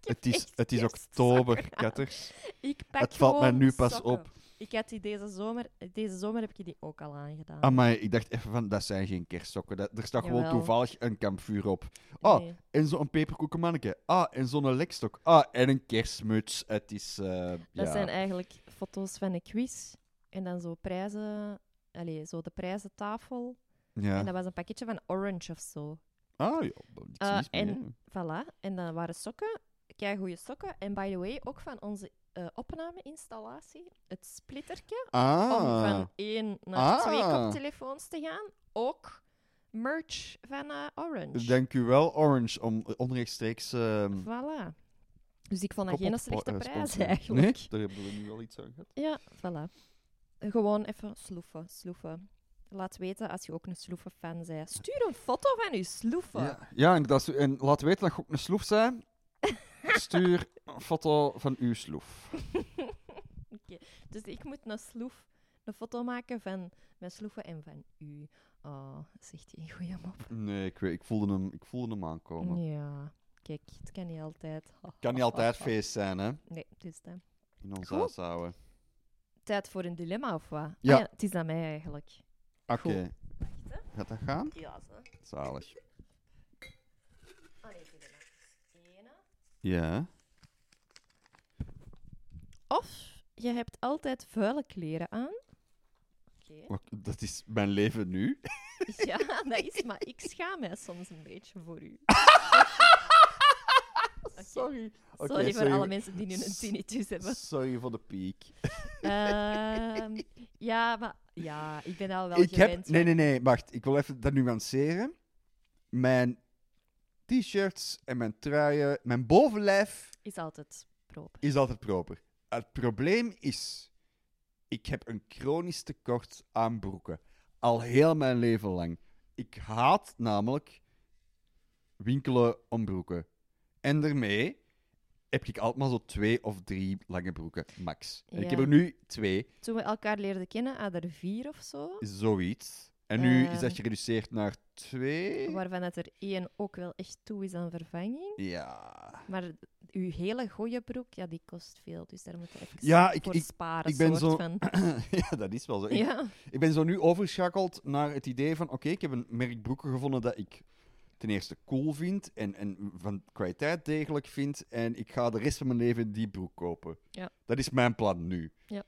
Het is, het is oktober, aan. katters. Ik pak Het valt mij nu pas sokken. op. Ik had die deze zomer... Deze zomer heb ik die ook al aangedaan. Amai, ik dacht even van, dat zijn geen kerstsokken. Dat, er staat gewoon toevallig een kampvuur op. Ah, Nee. en zo'n peperkoekenmanneke. Ah, en zo'n lekstok. Ah, en een kerstmuts. Het is, eh, Dat ja. zijn eigenlijk foto's van een quiz. En dan zo prijzen... Allee, zo de prijzentafel. ja. En dat was een pakketje van Orange of zo. Ah, ja, Eh, mee, en- hè. Voilà. En dan waren sokken. Kei goede sokken. En by the way, ook van onze eh opname-installatie. Het splittertje. Ah. Om van één naar Ah. twee koptelefoons te gaan. Ook merch van eh, Orange. Dank u wel, Orange, om onrechtstreeks... ehm, Voilà. Dus ik vond dat geen op- slechte eh, prijs eigenlijk. Nee, daar hebben we nu al iets aan gehad. Ja, voilà. Gewoon even sloeven, sloeven. Laat weten als je ook een sloeven-fan bent. Stuur een foto van je sloeven. Ja, ja inderdaad. En laat weten dat je ook een sloef bent. Stuur een foto van uw sloef. Dus ik moet een sloef, een foto maken van mijn sloeven en van u. Oh, zegt hij een goeie mop. Nee, ik, weet, ik, voelde hem, ik voelde hem aankomen. Ja, kijk, het kan niet altijd. Kan niet altijd feest zijn, hè? Nee, dus dat. In ons Goed. huishouden. Tijd voor een dilemma of wat? Ja. Ah het is aan mij eigenlijk. Oké. Hè. Gaat dat gaan? Ja, zo. Zalig. Ah, nee, dilemma. Ene. Ja. Of je hebt altijd vuile kleren aan. Oké. Wat- Dat is mijn leven nu. Ja, dat is, maar ik schaam mij soms een beetje voor u. Sorry. Oké, Sorry voor alle mensen die nu een tinnitus hebben. Sorry voor de piek. Ehm, ja, maar ja, ik ben al wel Ik heb... gewend. Nee, van- nee, nee. Wacht. Ik wil even dat nuanceren. Mijn t-shirts en mijn truien, mijn bovenlijf Is altijd proper. is altijd proper. Het probleem is, ik heb een chronisch tekort aan broeken. Al heel mijn leven lang. Ik haat namelijk winkelen om broeken. En daarmee heb ik altijd maar zo twee of drie lange broeken, max. En ik heb er nu twee, Toen we elkaar leerden kennen, hadden er vier of zo. zoiets. En nu is dat Eh. gereduceerd naar twee. Waarvan het er één ook wel echt toe is aan vervanging. Ja. Maar uw hele goeie broek, ja, die kost veel. Dus daar moet je even Ja, ik- voor ik- sparen. ik ben soort zo- Van. ja, dat is wel zo. Ik, Ja. ik ben zo nu overgeschakeld naar het idee van: oké, ik heb een merk broeken gevonden dat ik ten eerste cool vind en, en van kwaliteit degelijk vind. En ik ga de rest van mijn leven die broek kopen. Ja. Dat is mijn plan nu. Ja.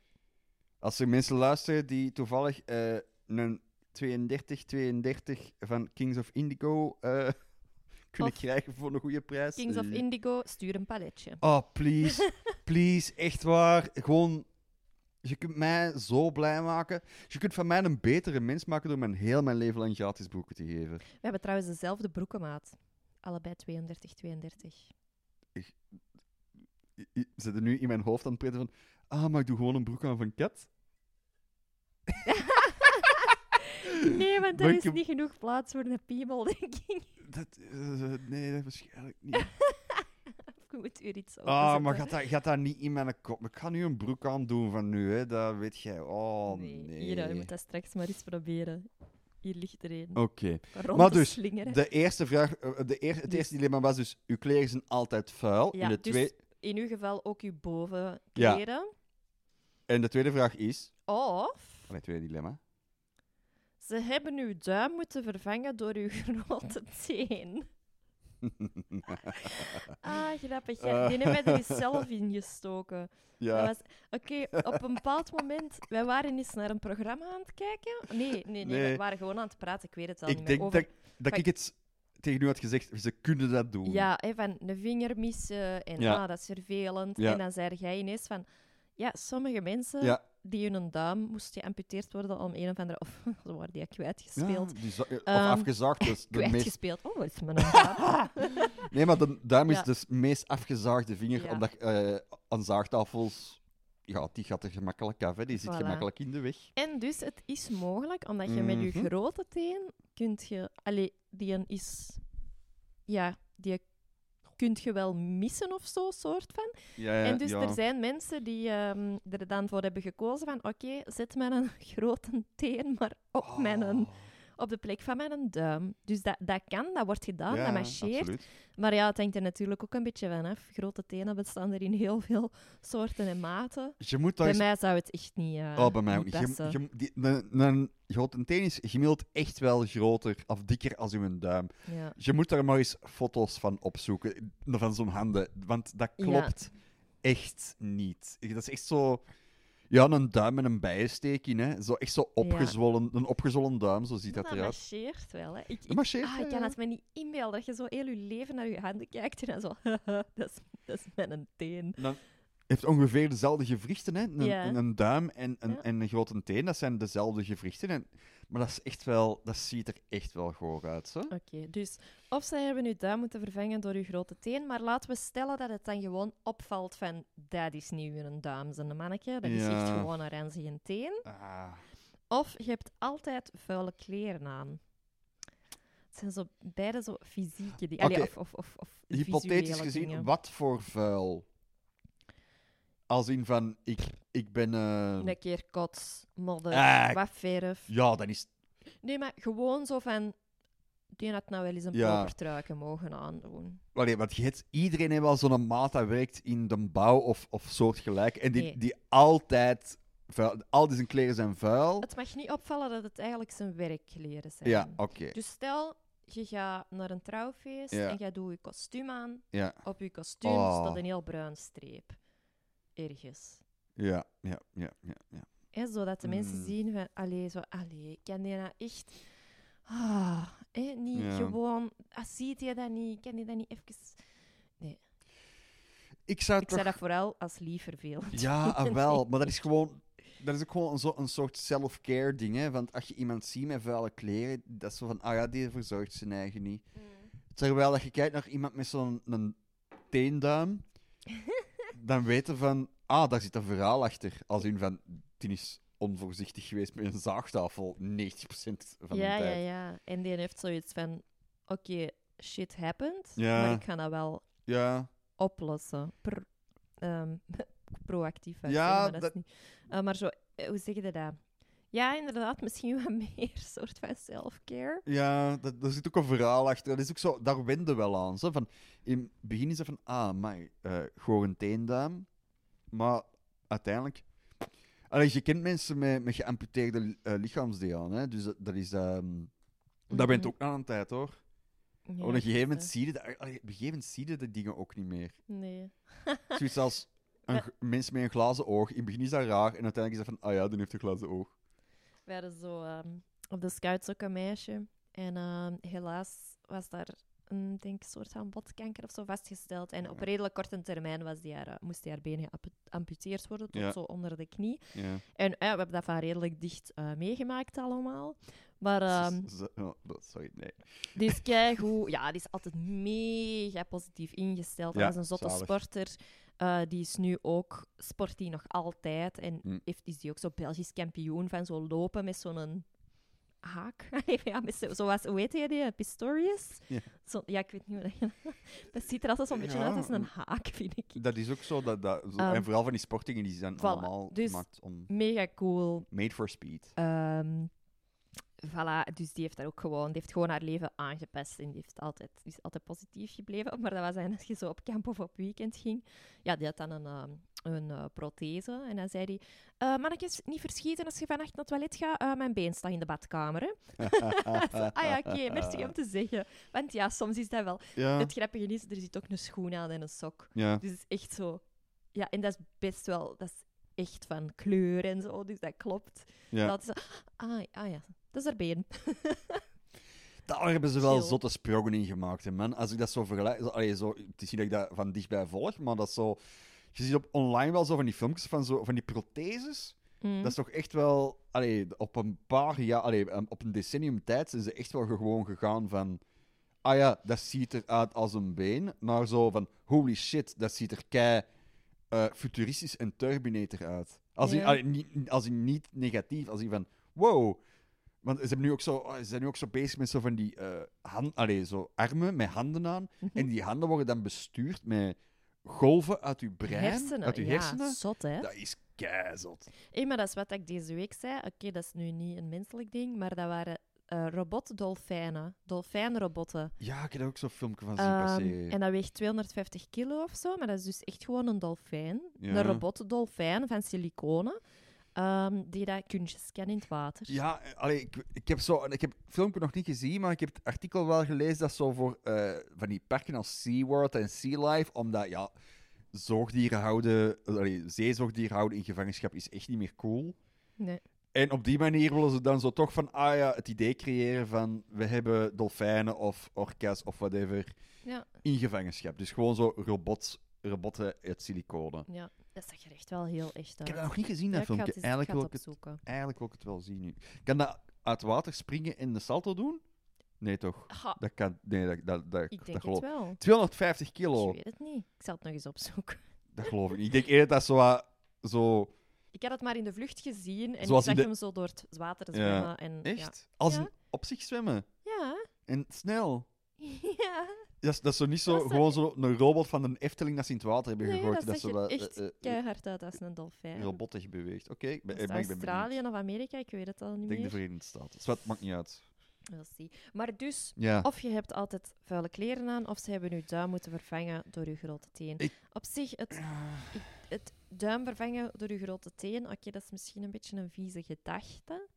Als er mensen luisteren die toevallig eh, een 32-32 van Kings of Indigo eh, kunnen Of krijgen voor een goede prijs. Kings of Indigo, stuur een paletje. Oh, please. please, echt waar. Gewoon, je kunt mij zo blij maken. Je kunt van mij een betere mens maken door me heel mijn leven lang gratis broeken te geven. We hebben trouwens dezelfde broekenmaat. Allebei 32, 32. I- I- Zit er nu in mijn hoofd aan het praten van... Ah, maar ik doe gewoon een broek aan van Kat. Nee, want er is niet genoeg plaats voor een piemel, denk ik. Dat, eh, nee, dat waarschijnlijk niet. Ik moet u iets Ah, maar gaat dat, gaat dat niet in mijn kop? Ik ga nu een broek aan doen van nu, hè. Dat weet jij. Oh, nee. nee. Hier, je moet dat straks maar eens proberen. Hier ligt er een. Oké. Maar dus, slingeren. De eerste vraag, eh, de eer, het Dus- eerste dilemma was dus, uw kleren zijn altijd vuil. Ja, en, de dus twee- in uw geval ook uw Ja. bovenkleren. en de tweede vraag is... Of Allee, tweede dilemma. Ze hebben uw duim moeten vervangen door uw grote teen. Ah, grappig. Ja. Die hebben wij er zelf in gestoken. ja. Was- Oké, op een bepaald moment, wij waren eens naar een programma aan het kijken. Nee, nee, nee, Nee. we waren gewoon aan het praten, ik weet het al ik niet meer. denk Over, dat, dat ik het tegen u had gezegd, ze kunnen dat doen. Ja, hè, van een vinger missen en Ja. ah, dat is vervelend. Ja. En dan zei jij ineens van, ja, sommige mensen Ja. Die hun duim moest geamputeerd worden om een of andere, of ze waren die Ja, kwijtgespeeld. die za- of Ehm, afgezaagd. Dus de meest, Kwijtgespeeld. Oh, wat is mijn duim? nee, maar de duim is Ja. dus meest afgezaagde vinger, Ja. omdat eh aan zaagtafels... Ja, die gaat er gemakkelijk af, hè. die zit Voilà. gemakkelijk in de weg. En dus het is mogelijk, omdat je met je Mhm. grote teen kunt je... Allee, die een is... Ja, die kunt je wel missen of zo, soort van. Ja, ja, en dus ja. er zijn mensen die ehm, er dan voor hebben gekozen van oké, zet mijn grote teen maar op, mijn, Oh. Op de plek van mijn duim. Dus dat, dat kan, dat wordt gedaan, ja, dat marcheert. absoluut. Maar ja, het hangt er natuurlijk ook een beetje van af. Grote tenen bestaan er in heel veel soorten en maten. Je moet daar Bij eens mij zou het echt niet uh, Oh, bij mij ook niet. Je, passen. je, die, een, een grote teen is gemiddeld echt wel groter of dikker als uw duim. Ja. Je moet daar maar eens foto's van opzoeken, van zo'n handen, want dat klopt echt niet. Dat is echt zo... Ja, een duim met een bijensteek in, hè. Zo, echt zo opgezwollen, een opgezwollen duim, zo ziet dat dat eruit. marcheert wel. Hè. Ik, Dat marcheert, ah, ja, ik kan het me niet inbeelden dat je zo heel je leven naar je handen kijkt en dan zo... dat, is, dat is mijn teen. heeft ongeveer dezelfde gewrichten, hè. Een, Ja. een duim en een, en een grote teen, dat zijn dezelfde gewrichten. En, maar dat is echt wel... Dat ziet er echt wel goor uit, zo. Oké, dus of zij hebben uw duim moeten vervangen door uw grote teen, maar laten we stellen dat het dan gewoon opvalt van dat is niet een duim, zijn manneke, dat is echt gewoon een ranzige teen. Ah. Of je hebt altijd vuile kleren aan. Het zijn zo, beide zo fysieke dingen. Oké. Of, of, of, of Hypothetisch gezien, dingen. wat voor vuil? Als in van, ik, ik ben... eh, Een keer kots, modder, Ah. wat verf. Ja, dan is... Nee, maar gewoon zo van... Die had nou wel eens een Ja. pokertruiken mogen aandoen. Allee, want je hebt, iedereen heeft wel zo'n maat dat werkt in de bouw of, of soortgelijk. En die, Nee. die altijd... Vuil, al die zijn kleren zijn vuil. Het mag niet opvallen dat het eigenlijk zijn werkkleren zijn. Ja, oké. Dus stel, je gaat naar een trouwfeest Ja. en jij doet je kostuum aan. Ja, Op je kostuum Oh. staat een heel bruin streep. Ergens. ja, ja, ja, ja. ja. Hè, zodat de mensen Mm. zien van, allee, zo, allee, kan die nou echt... Ah, niet Ja. gewoon... Ah, ziet je dat niet? Kan je dat niet even... Ik zou Ik toch... dat vooral als lief vervelend. Ja, ah, wel. Maar dat is gewoon... Dat is ook gewoon een, zo, een soort self-care ding, hè. Want als je iemand ziet met vuile kleren, dat is zo van, ah ja, die verzorgt zijn eigen niet. Mm. Terwijl dat je kijkt naar iemand met zo'n een teenduim, dan weten van, ah, daar zit een verhaal achter. Als in van, die is onvoorzichtig geweest met een zaagtafel 90% van ja, de ja, tijd. ja. En die heeft zoiets van, oké, shit happened, Ja. maar ik ga dat wel Ja, oplossen. Pro- ehm, proactief. Ja, maar dat dat- is niet. Eh, maar zo, eh, hoe zeg je dat? Ja, inderdaad, misschien wat meer soort van self-care. ja dat, daar zit ook een verhaal achter. Dat is ook zo, daar wende wel aan. Zo. Van, in het begin is het van, ah, maar eh gewoon een teenduim. Maar uiteindelijk... Allee, je kent mensen met, met geamputeerde eh, lichaamsdelen, hè. Dus dat, dat is... ehm, Dat bent Mhm. ook na een tijd, hoor. Ja, op een gegeven moment zie je, dat, allee, op een gegeven moment zie je de dingen ook niet meer. Nee. Zoiets als een, Ja. mens met een glazen oog. In het begin is dat raar en uiteindelijk is dat van, ah ja, die heeft een glazen oog. We hadden zo ehm, op de scouts ook een meisje. En ehm, helaas was daar een denk, soort van botkanker of zo vastgesteld. En op redelijk korte termijn was die haar, eh, moest die haar been geamputeerd worden, tot Ja. zo onder de knie. Ja. En we hebben dat van redelijk dicht eh, meegemaakt allemaal. Maar z- oh, sorry, nee. die is keigoed. Ja, die is altijd mega positief ingesteld. Ja, Hij is een zotte zalig. sporter. Eh, die is nu ook, sport die nog altijd. En Hm. heeft, is die ook zo Belgisch kampioen van zo lopen met zo'n haak. ja, met zo, zoals, hoe heet hij die? Pistorius? Ja. Zo, ja, ik weet niet hoe dat... dat ziet er altijd zo'n beetje Ja, uit als een haak, vind ik. Dat is ook zo. Dat, dat, zo- Ehm, en vooral van die sportingen die zijn voilà, allemaal dus- gemaakt om. Mega cool. Made for speed. Ehm voilà, dus die heeft daar ook gewoon, die heeft gewoon haar leven aangepast en die, heeft altijd, die is altijd positief gebleven. Maar dat was dan als je zo op kamp of op weekend ging. Ja, die had dan een, ehm, een eh, prothese en dan zei hij, eh mannetjes, niet verschieten als je vannacht naar het toilet gaat, eh, mijn been staat in de badkamer. Hè? Ah ja, oké, merci om te zeggen. Want ja, soms is dat wel. Ja, Het grappige is, er zit ook een schoen aan en een sok. ja. Dus het is echt zo... Ja, en dat is best wel... Dat is echt van kleur en zo, dus dat klopt. ja. Dat is ah, ah ja, dat is haar been. Daar hebben ze wel Chill. zotte sprongen in gemaakt, hè, man. Als ik dat zo vergelijk... Zo, allee, zo, het is niet dat ik dat van dichtbij volg, maar dat is zo... Je ziet op online wel zo van die filmpjes van, zo, van die protheses. Mm. Dat is toch echt wel... Allee, op een paar jaar... Allee, um, op een decennium tijd zijn ze echt wel gewoon gegaan van... Ah ja, dat ziet eruit als een been. Naar zo van... Holy shit, dat ziet er kei eh, futuristisch en Terminator uit. Als, in, allee, niet, als in niet negatief. Als in van... Wow. Want ze, hebben nu ook zo, oh, ze zijn nu ook zo bezig met zo van die eh hand, allee, zo armen met handen aan. Mhm. En die handen worden dan bestuurd met golven uit uw brein. hersenen. Uit uw ja, hersenen. zot, hè? Dat is keizot. Hé, maar dat is wat ik deze week zei. Oké, dat is nu niet een menselijk ding, maar dat waren eh robotdolfijnen. Dolfijnrobotten. Ja, ik heb ook zo'n filmpje van zien Ehm, passeren. en dat weegt 250 kilo of zo, maar dat is dus echt gewoon een dolfijn. Ja. Een robotdolfijn van siliconen, ehm, die dat kunstjes kan in het water. Ja, eh, allee, ik, ik, heb zo, ik heb het filmpje nog niet gezien, maar ik heb het artikel wel gelezen dat zo voor eh, van die parken als SeaWorld en Sea Life, omdat ja, zoogdieren houden, allee, zeezoogdieren houden in gevangenschap is echt niet meer cool. Nee. En op die manier willen ze dan zo toch van, ah ja, het idee creëren van, we hebben dolfijnen of orka's of whatever Ja. in gevangenschap. Dus gewoon zo robots, robotten uit siliconen. ja, dat zag er echt wel heel echt Ik uit. heb dat nog niet gezien, Ja, dat ik ga filmpje. het, ik Eigenlijk wil ik het. Eigenlijk wil ik het wel zien nu. Kan dat uit water springen en de salto doen? Nee, toch? Ha, Dat kan... Nee, dat, dat, dat, ik dat denk het wel. 250 kilo. Ik weet het niet. Ik zal het nog eens opzoeken. Dat geloof ik niet. Ik denk eerder dat zo... zo Ik had het maar in de vlucht gezien en Zoals ik zag de- hem zo door het water Ja. zwemmen. En, echt? Als Ja. een op zich zwemmen. Ja. En snel. Ja. Dat is, dat is zo niet zo, Dat gewoon zo een robot van een Efteling dat ze in het water hebben Nee, gegooid. dat ze zag er echt eh, eh, keihard uit als een dolfijn. robotig beweegt. Oké, ik ben. Australië of Amerika? Ik weet het al niet Ik denk de. Verenigde Staten. Zwart maakt niet uit. We'll see. Maar dus, Ja. of je hebt altijd vuile kleren aan, of ze hebben je duim moeten vervangen door je grote teen. Ik- Op zich, het, ik- het duim vervangen door je grote teen, oké, dat is misschien een beetje een vieze gedachte.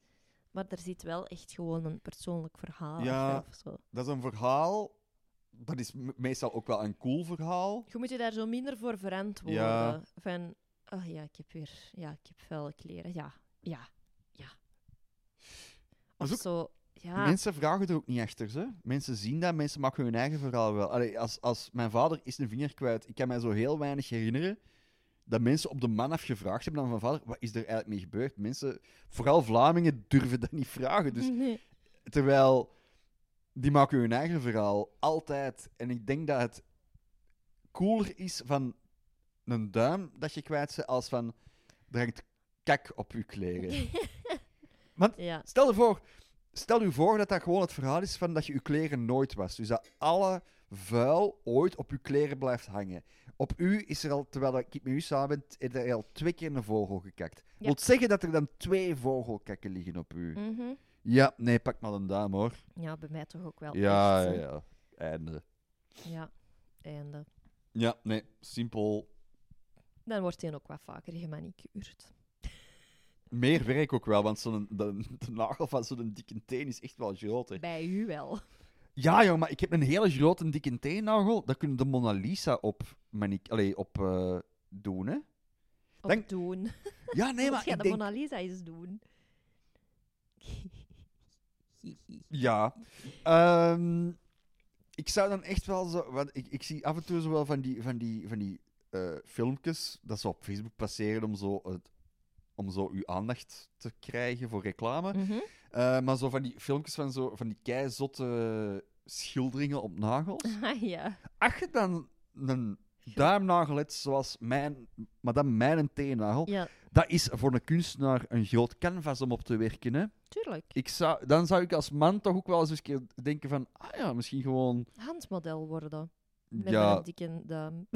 Maar er zit wel echt gewoon een persoonlijk verhaal Ja. of zo. Dat is een verhaal... Dat is me- meestal ook wel een cool verhaal. Je moet je daar zo minder voor verantwoorden. Ja. Van, oh ja, ik heb weer ja, ik heb vuile kleren. Ja, ja, ja. Of ook- zo, ja. Mensen vragen er ook niet achter. Ze. Mensen zien dat, mensen maken hun eigen verhaal wel. Allee, als, als mijn vader is een vinger kwijt, ik kan mij zo heel weinig herinneren dat mensen op de man afgevraagd hebben aan mijn vader, wat is er eigenlijk mee gebeurd? Mensen, vooral Vlamingen, durven dat niet vragen. Dus, Nee. terwijl, die maken hun eigen verhaal, altijd. En ik denk dat het cooler is van een duim dat je kwijt bent, als van, er hangt kak op je kleren. Want ja. Stel je voor, stel u voor dat dat gewoon het verhaal is van dat je je kleren nooit was. Dus dat alle vuil ooit op je kleren blijft hangen. Op u is er al, terwijl ik met u samen ben, er al twee keer een vogel gekakt. Ja. Wilt zeggen dat er dan twee vogelkakken liggen op u? Mhm. Ja, nee, pak maar een duim hoor. Ja, bij mij toch ook wel. Ja, ja, echt, hè. ja. Einde. Ja, einde. Ja, nee, simpel. Dan wordt hij ook wat vaker gemanicuurd. Meer werk ook wel, want zo'n, de, de nagel van zo'n dikke teen is echt wel groter. Bij u wel. Ja, joh, maar ik heb een hele grote dikke teennagel. Daar kunnen de Mona Lisa op, manic- allee, op eh, doen, hè? Op doen. Ja, nee, maar ja, de denk... Mona Lisa eens doen. Ja. Ehm, ik zou dan echt wel zo... Want ik, ik zie af en toe zo wel van die, van die, van die eh, filmpjes dat ze op Facebook passeren om zo, het, om zo uw aandacht te krijgen voor reclame. Mhm. Eh, maar zo van die filmpjes van, zo, van die keizotte schilderingen op nagels. Ah, ja. Als je dan een duimnagel hebt zoals mijn, madame mijn teennagel, Ja, dat is voor een kunstenaar een groot canvas om op te werken. Hè? tuurlijk. Ik zou, dan zou ik als man toch ook wel eens een keer denken van, ah ja, misschien gewoon... Handmodel worden. Met Ja, een dikke duim.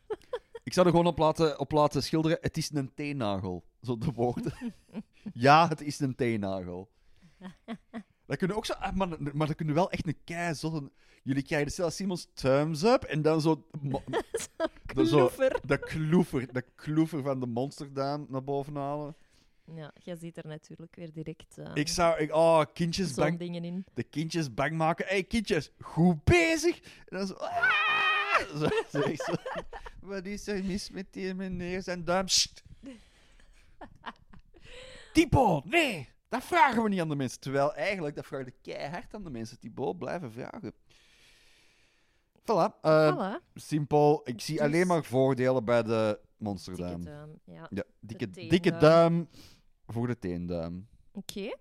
ik zou er gewoon op laten, op laten schilderen, het is een teennagel. Zo de woorden. ja, het is een teennagel. Dat kunnen ook zo, ah, maar, maar dat kunnen wel echt een kei zo. Jullie krijgen de zelfs Simons thumbs up en dan zo, Dat zo- Kloever. de kloever, de kloever van de monsterduim naar boven halen. Ja, jij ziet er natuurlijk weer direct eh, Ik zou, ik, oh, kindjes bang, dingen in. de kindjes bang maken. Hé, hey, kindjes, goed bezig. En dan zo, ah! zo, zo. Wat is er mis met die meneer zijn duim? Typo, nee, dat vragen we niet aan de mensen. Terwijl eigenlijk, dat vraag je keihard aan de mensen. Typo, blijven vragen. Voilà, eh, voilà. simpel. Ik zie Dus- alleen maar voordelen bij de Dikke monsterduim. duim. Ja. Ja, dikke, dikke duim voor de teenduim. Oké.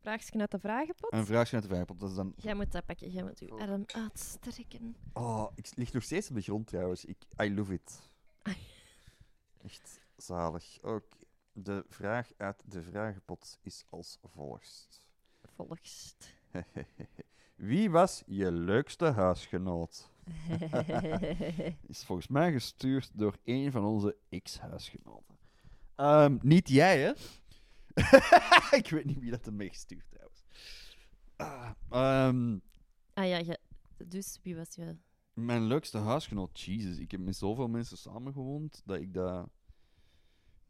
Vraagje uit de vragenpot. Een vraagje uit de vijfpot, dat is dan... Jij moet dat pakken. Jij moet je arm uitstrekken. Oh, ik lig nog steeds op de grond trouwens. Ik, I love it. Echt zalig. Oké. De vraag uit de vragenpot is als volgt. Volgst. Wie was je leukste huisgenoot? Is volgens mij gestuurd door een van onze ex-huisgenoten. Ehm, niet jij, hè? ik weet niet wie dat hem heeft gestuurd trouwens. Ah, ehm, ah ja, dus wie was je? Mijn leukste huisgenoot, Jesus. Ik heb met zoveel mensen samengewoond dat ik dat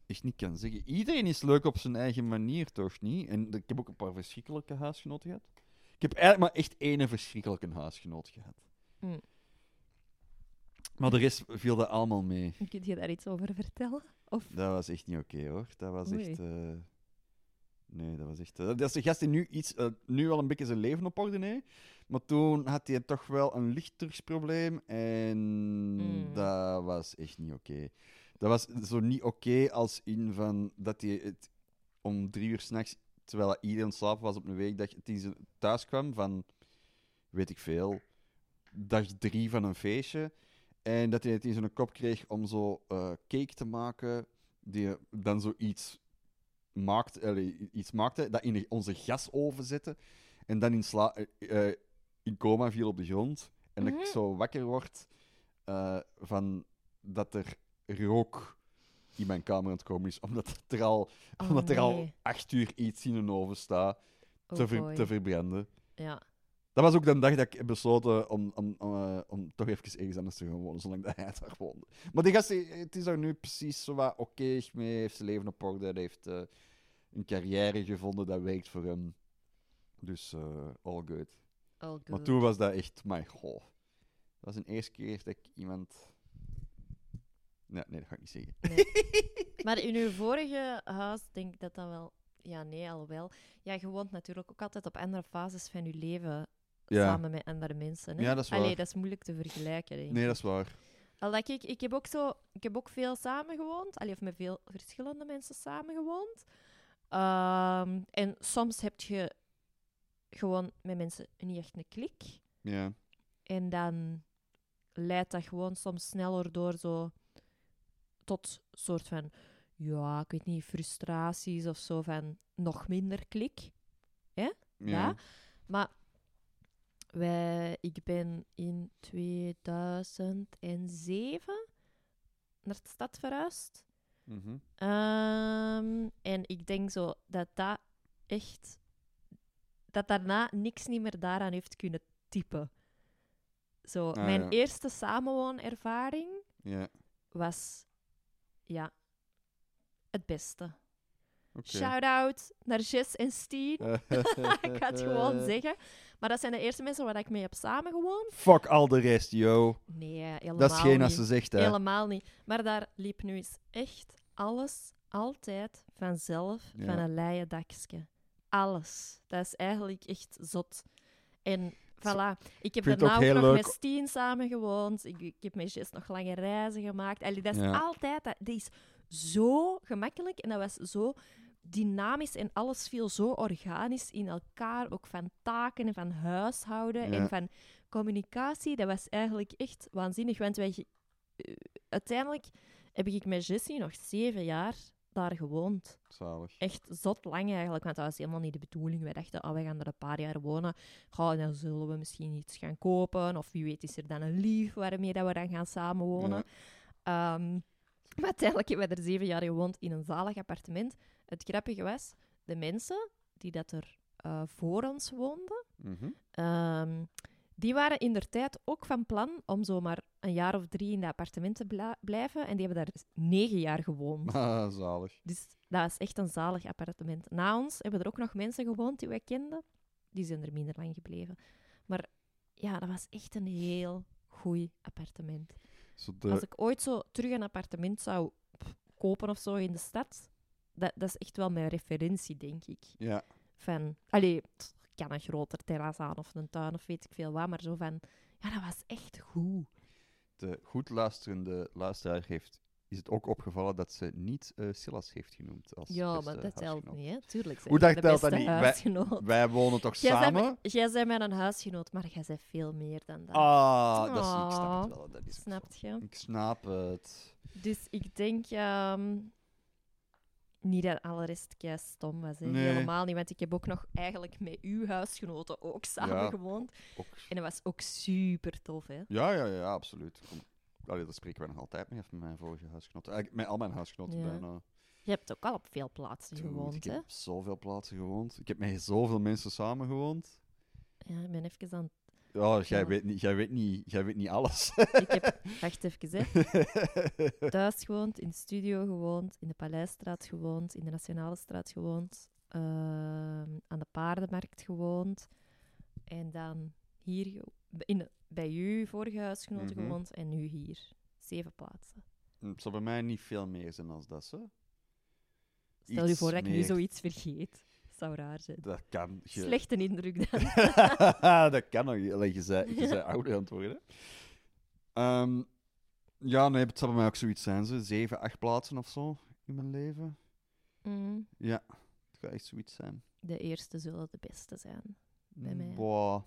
echt niet kan zeggen. Iedereen is leuk op zijn eigen manier, toch niet? En ik heb ook een paar verschrikkelijke huisgenoten gehad. Ik heb eigenlijk maar echt één verschrikkelijke huisgenoot gehad. Mm. Maar de rest viel dat allemaal mee. Kun je daar iets over vertellen? Of Dat was echt niet oké hoor. Dat was Oei. echt. eh, Nee, dat was echt. eh, Dat is de gast die nu, iets, eh, nu wel een beetje zijn leven op orde heeft. Maar toen had hij toch wel een lichtdrugsprobleem. En Mm. dat was echt niet oké. Dat was zo niet oké als in van dat hij het om drie uur s'nachts, terwijl iedereen slaap was op een weekdag, toen ze thuis kwam van, weet ik veel, dag drie van een feestje. En dat hij het in zijn kop kreeg om zo eh, cake te maken, die dan zoiets maakt, allee, iets maakte, dat in onze gasoven zette. En dan in, sla eh, eh, in coma viel op de grond. En dat ik Mhm. zo wakker word van dat er rook in mijn kamer aan het komen is. Omdat er al, Oh, omdat er al acht uur iets in een oven staat Oh te, ver- te verbranden. Ja. Dat was ook de dag dat ik heb besloten om, om, om, eh, om toch even ergens anders te gaan wonen, zolang dat hij daar woonde. Maar die gast, eh, het is daar nu precies zo wat oké mee, heeft zijn leven op orde, hij heeft eh, een carrière gevonden dat werkt voor hem. Dus eh, all good. All good. Maar toen was dat echt, my goh. Dat was een eerste keer dat ik iemand... Nee, nee, dat ga ik niet zeggen. Maar in uw vorige huis denk ik dat dat wel... Ja, nee, alhoewel. Ja, je woont natuurlijk ook altijd op andere fases van je leven Ja. samen met andere mensen. Hè? Ja, dat is Allee, waar. dat is moeilijk te vergelijken, denk ik. Nee, dat is waar. Al dat ik, ik heb ook zo, ik heb ook veel samengewoond, allee, of met veel verschillende mensen samengewoond. Ehm, en soms heb je gewoon met mensen niet echt een klik. Ja. En dan leidt dat gewoon soms sneller door zo tot soort van, ja, ik weet niet, frustraties of zo van nog minder klik. Ja. Ja. Maar wij, ik ben in 2007 naar de stad verhuisd. Mhm. Ehm, en ik denk zo dat dat echt... Dat daarna niks niet meer daaraan heeft kunnen typen. Zo, Ah, mijn ja. eerste samenwoonervaring Ja. was... Ja, het beste. Oké. Shout-out naar Jess en Steen. ik ga het gewoon zeggen. Maar dat zijn de eerste mensen waar ik mee heb samengewoond. Fuck al de rest, yo. Nee, helemaal Dat is geen niet. als ze zegt, hè. Helemaal niet. Maar daar liep nu eens echt alles altijd vanzelf Ja. van een leien dakje. Alles. Dat is eigenlijk echt zot. En Voilà. Ik heb daarna ook nog leuk. met Steen samen gewoond. Ik, ik heb met Jess nog lange reizen gemaakt. Allee, dat is Ja. altijd... Dat, dat is zo gemakkelijk en dat was zo dynamisch en alles viel zo organisch in elkaar. Ook van taken en van huishouden Ja. en van communicatie. Dat was eigenlijk echt waanzinnig. Want wij, eh, uiteindelijk heb ik met Jessie nog zeven jaar daar gewoond. Zalig. Echt zot lang eigenlijk, want dat was helemaal niet de bedoeling. Wij dachten, oh, we gaan er een paar jaar wonen. Goh, dan zullen we misschien iets gaan kopen. Of wie weet is er dan een lief waarmee dat we dan gaan samenwonen. Ehm, maar uiteindelijk hebben we er zeven jaar gewoond in een zalig appartement. Het grappige was, de mensen die dat er eh, voor ons woonden, Mhm. ehm, die waren in der tijd ook van plan om zomaar een jaar of drie in dat appartement te bla- blijven. En die hebben daar negen jaar gewoond. Ah, zalig. Dus dat was echt een zalig appartement. Na ons hebben er ook nog mensen gewoond die wij kenden. Die zijn er minder lang gebleven. Maar ja, dat was echt een heel goed appartement. Zo de... Als ik ooit zo terug een appartement zou kopen of zo in de stad, dat, dat is echt wel mijn referentie, denk ik. Ja. Van, allee, kan een groter terras aan of een tuin of weet ik veel wat, maar zo van, ja, dat was echt goed. De goed luisterende luisteraar heeft, is het ook opgevallen dat ze niet eh Silas heeft genoemd als Ja, maar dat telt niet, hè? Tuurlijk. Hoe dat telt dat niet? Wij-. Wij wonen toch Jij bent samen? Jij bent mijn huisgenoot, maar jij bent veel meer dan dat. Ah, dat is, ik snap Oh, het wel. Dat is ook zo. Snap je? Ik snap het. Dus ik denk ehm, niet dat alle rest kei stom was. Hè. Nee. Helemaal niet, want ik heb ook nog eigenlijk met uw huisgenoten ook samen Ja. gewoond. Ook... En dat was ook super tof, hè? Ja, ja, ja, absoluut. Allee, daar spreken wij nog altijd mee, met mijn vorige huisgenoten. Eigenlijk met al mijn huisgenoten Ja. bijna. Je hebt ook al op veel plaatsen Dude, gewoond, ik hè? heb op zoveel plaatsen gewoond. Ik heb met zoveel mensen samen gewoond. Ja, ik ben even aan... Ja, jij Ja. weet niet, jij weet niet, jij weet niet alles. Ik heb... Wacht even, hè. Thuis gewoond, in de studio gewoond, in de Paleisstraat gewoond, in de Nationale Straat gewoond, ehm, aan de Paardenmarkt gewoond. En dan hier, in, bij u, vorige huisgenoten Mhm. gewoond, en nu hier. Zeven plaatsen. Het zal bij mij niet veel meer zijn als dat, zo. Stel je voor dat ik nu zoiets vergeet. Zou raar zijn. Dat kan. Je... Slechte indruk dan. dat kan nog. Allee, Je zei, je zei ouder aan het worden. Ehm, ja, nee, het zal bij mij ook zoiets zijn. Zeven, acht plaatsen of zo in mijn leven. Mm, Ja, het gaat echt zoiets zijn. de eerste zullen de beste zijn. Bij mij. Boah.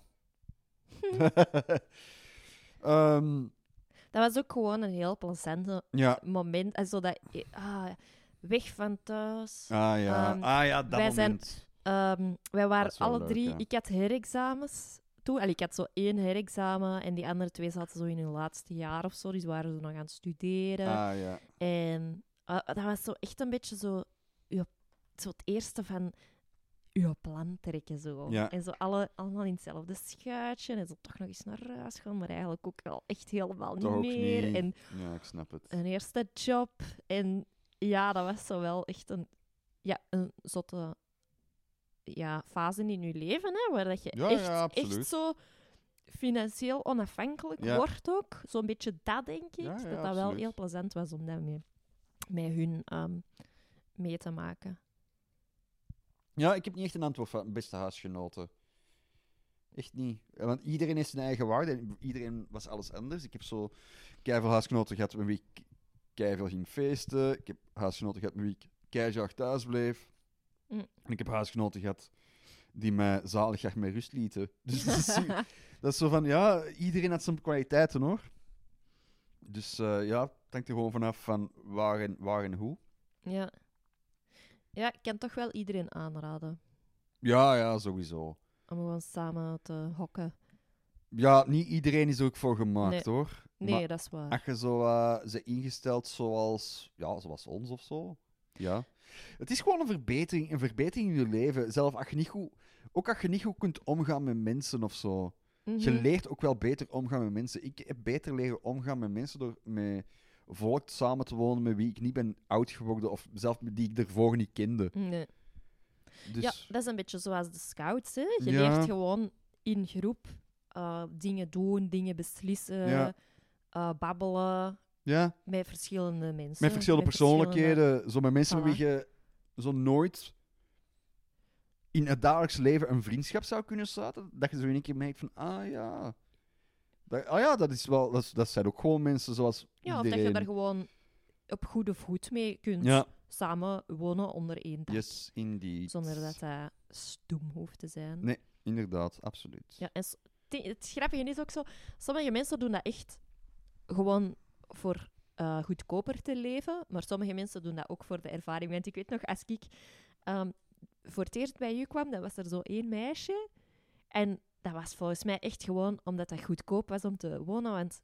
Ehm, Dat was ook gewoon een heel plezante ja. moment. En zo dat, ah, weg van thuis. Ah ja. Ehm, ah ja, dat wij zijn- moment. Ehm, wij waren alle leuk, drie... ja. Ik had herexamens toen. Allee, ik had zo één herexamen en die andere twee zaten zo in hun laatste jaar of zo. Dus waren ze nog aan het studeren. Ah ja. En eh, dat was zo echt een beetje zo, uw- zo het eerste van uw plan trekken. Zo. Ja. En zo alle, allemaal in hetzelfde schuitje. En zo toch nog eens naar huis gaan, maar eigenlijk ook wel echt helemaal niet Toch meer. niet. En Ja, ik snap het. een eerste job. En ja, dat was zo wel echt een, ja, een zotte ja, fase in je leven, hè, waar dat je Ja, echt, ja, echt zo financieel onafhankelijk Ja. wordt ook. Zo'n beetje dat, denk ik. Dat dat wel heel plezant was om dat mee, met hun ehm, mee te maken. Ja, ik heb niet echt een antwoord van beste huisgenoten. Echt niet. Ja, Want iedereen heeft zijn eigen waarde en iedereen was alles anders. Ik heb zo keiveel huisgenoten gehad met wie ik keiveel ging feesten. Ik heb huisgenoten gehad met wie ik keihard thuis bleef. Mm. En ik heb huisgenoten gehad die mij zalig graag met rust lieten. Dus dat is, zo- dat is zo van, ja, iedereen had zijn kwaliteiten hoor. Dus eh, ja, het hangt er gewoon vanaf van waar en, waar en hoe. ja. ja, ik kan toch wel iedereen aanraden Ja, ja, sowieso. om gewoon samen te hokken. Ja, niet iedereen is er ook voor gemaakt Nee. hoor. Nee, Maar dat is waar. als je zo eh, ze ingesteld zoals, ja, zoals ons of zo. Ja. Het is gewoon een verbetering, een verbetering in je leven. Zelf als je niet goed, ook als je niet goed kunt omgaan met mensen of zo. Je Mhm. leert ook wel beter omgaan met mensen. Ik heb beter leren omgaan met mensen door met volk samen te wonen met wie ik niet ben oud geworden of zelf die ik ervoor niet kende. Nee. Dus Ja, dat is een beetje zoals de scouts. Hè? Je Ja. leert gewoon in groep eh, dingen doen, dingen beslissen, Ja. Eh, babbelen ja, met verschillende mensen. met verschillende persoonlijkheden. Zo met mensen Voilà. wie je zo nooit in het dagelijks leven een vriendschap zou kunnen sluiten. Dat je zo in één keer merkt van, ah ja. Dat, ah ja, dat, is wel, dat, dat zijn ook gewoon mensen zoals Ja, of iedereen. dat je daar gewoon op goede voet mee kunt Ja, samen wonen onder één dak. yes, indeed. Zonder dat dat stoem hoeft te zijn. Nee. Inderdaad, absoluut. Ja, en het grappige is ook zo, sommige mensen doen dat echt gewoon voor eh, goedkoper te leven, maar sommige mensen doen dat ook voor de ervaring. Want ik weet nog, als ik ehm, voor het eerst bij u kwam, dan was er zo één meisje. En dat was volgens mij echt gewoon omdat dat goedkoop was om te wonen, want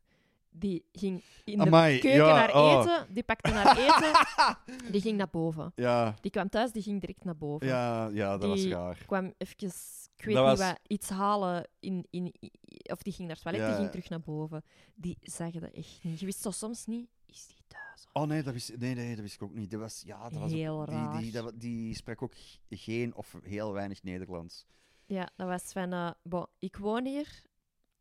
die ging in de Amai, keuken ja, naar oh. eten, die pakte naar eten, die ging naar boven. Ja, Die kwam thuis, die ging direct naar boven ja, ja dat was Die- raar. kwam even, ik weet Dat niet was- wat, iets halen. In, in, of die ging naar het toilet, Ja. die ging terug naar boven. Die zagen dat echt niet. Je wist zo soms niet, is die thuis? Oh nee, dat wist, nee, nee, dat wist ik ook niet. Dat was, ja, dat was Heel ook, die, raar. Die, dat, die sprak ook geen of heel weinig Nederlands. Ja, dat was van, eh, bon, ik woon hier,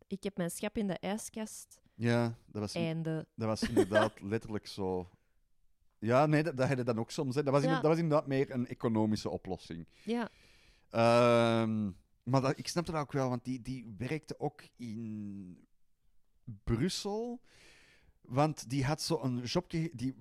ik heb mijn schap in de ijskast, Ja, dat was, einde. dat was inderdaad letterlijk zo. Ja, nee, dat, dat had je dan ook soms. Hè. Dat, was Ja. dat was inderdaad meer een economische oplossing. Ja, Ehm, maar dat, ik snapte dat ook wel, want die, die werkte ook in Brussel. Want die had zo een jobje. Die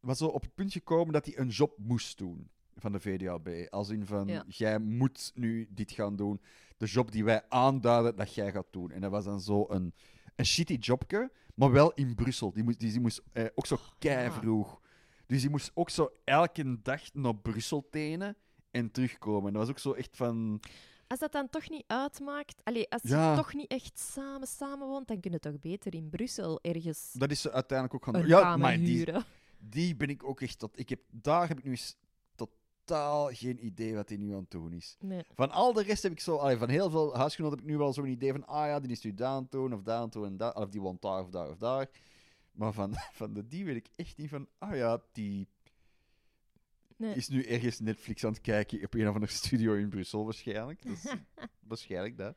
was zo op het punt gekomen dat hij een job moest doen van de VDAB. Als in van: Ja. jij moet nu dit gaan doen. De job die wij aanduiden dat jij gaat doen. En dat was dan zo een, een shitty jobje, maar wel in Brussel. Die moest, die, die moest eh, ook zo kei vroeg. Dus die moest ook zo elke dag naar Brussel tenen en terugkomen. Dat was ook zo echt van. Als dat dan toch niet uitmaakt, allee, als Ja. je toch niet echt samen samenwoont, dan kun je toch beter in Brussel ergens Dat is ze uiteindelijk ook gaan doen. Ja, maar die, die ben ik ook echt tot. Ik heb, daar heb ik nu eens totaal geen idee wat hij nu aan het doen is. Nee. Van al de rest heb ik zo. allee, van heel veel huisgenoten heb ik nu wel zo'n idee van. Ah ja, die is nu daar aan doen, of daar aan en daar, of die woont daar of daar of daar. Maar van, van de die weet ik echt niet van. Ah ja, die Nee. is nu ergens Netflix aan het kijken op een of andere studio in Brussel waarschijnlijk. Is waarschijnlijk dat.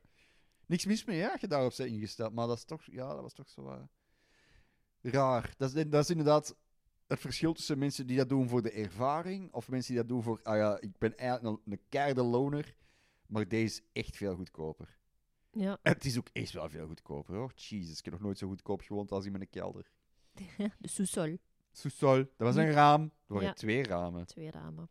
Niks mis mee, ja, als je daarop bent ingesteld. Maar dat is toch, ja, dat was toch zo eh, raar. Dat is, dat is inderdaad het verschil tussen mensen die dat doen voor de ervaring, of mensen die dat doen voor, ah ja, ik ben eigenlijk een, een keiharde loner, maar deze is echt veel goedkoper. Ja, het is ook echt wel veel goedkoper, hoor. Jezus, ik heb nog nooit zo goedkoop gewoond als in mijn kelder. de sous-sol, Soesol, dat was een raam. Er waren Ja. twee ramen. twee ramen.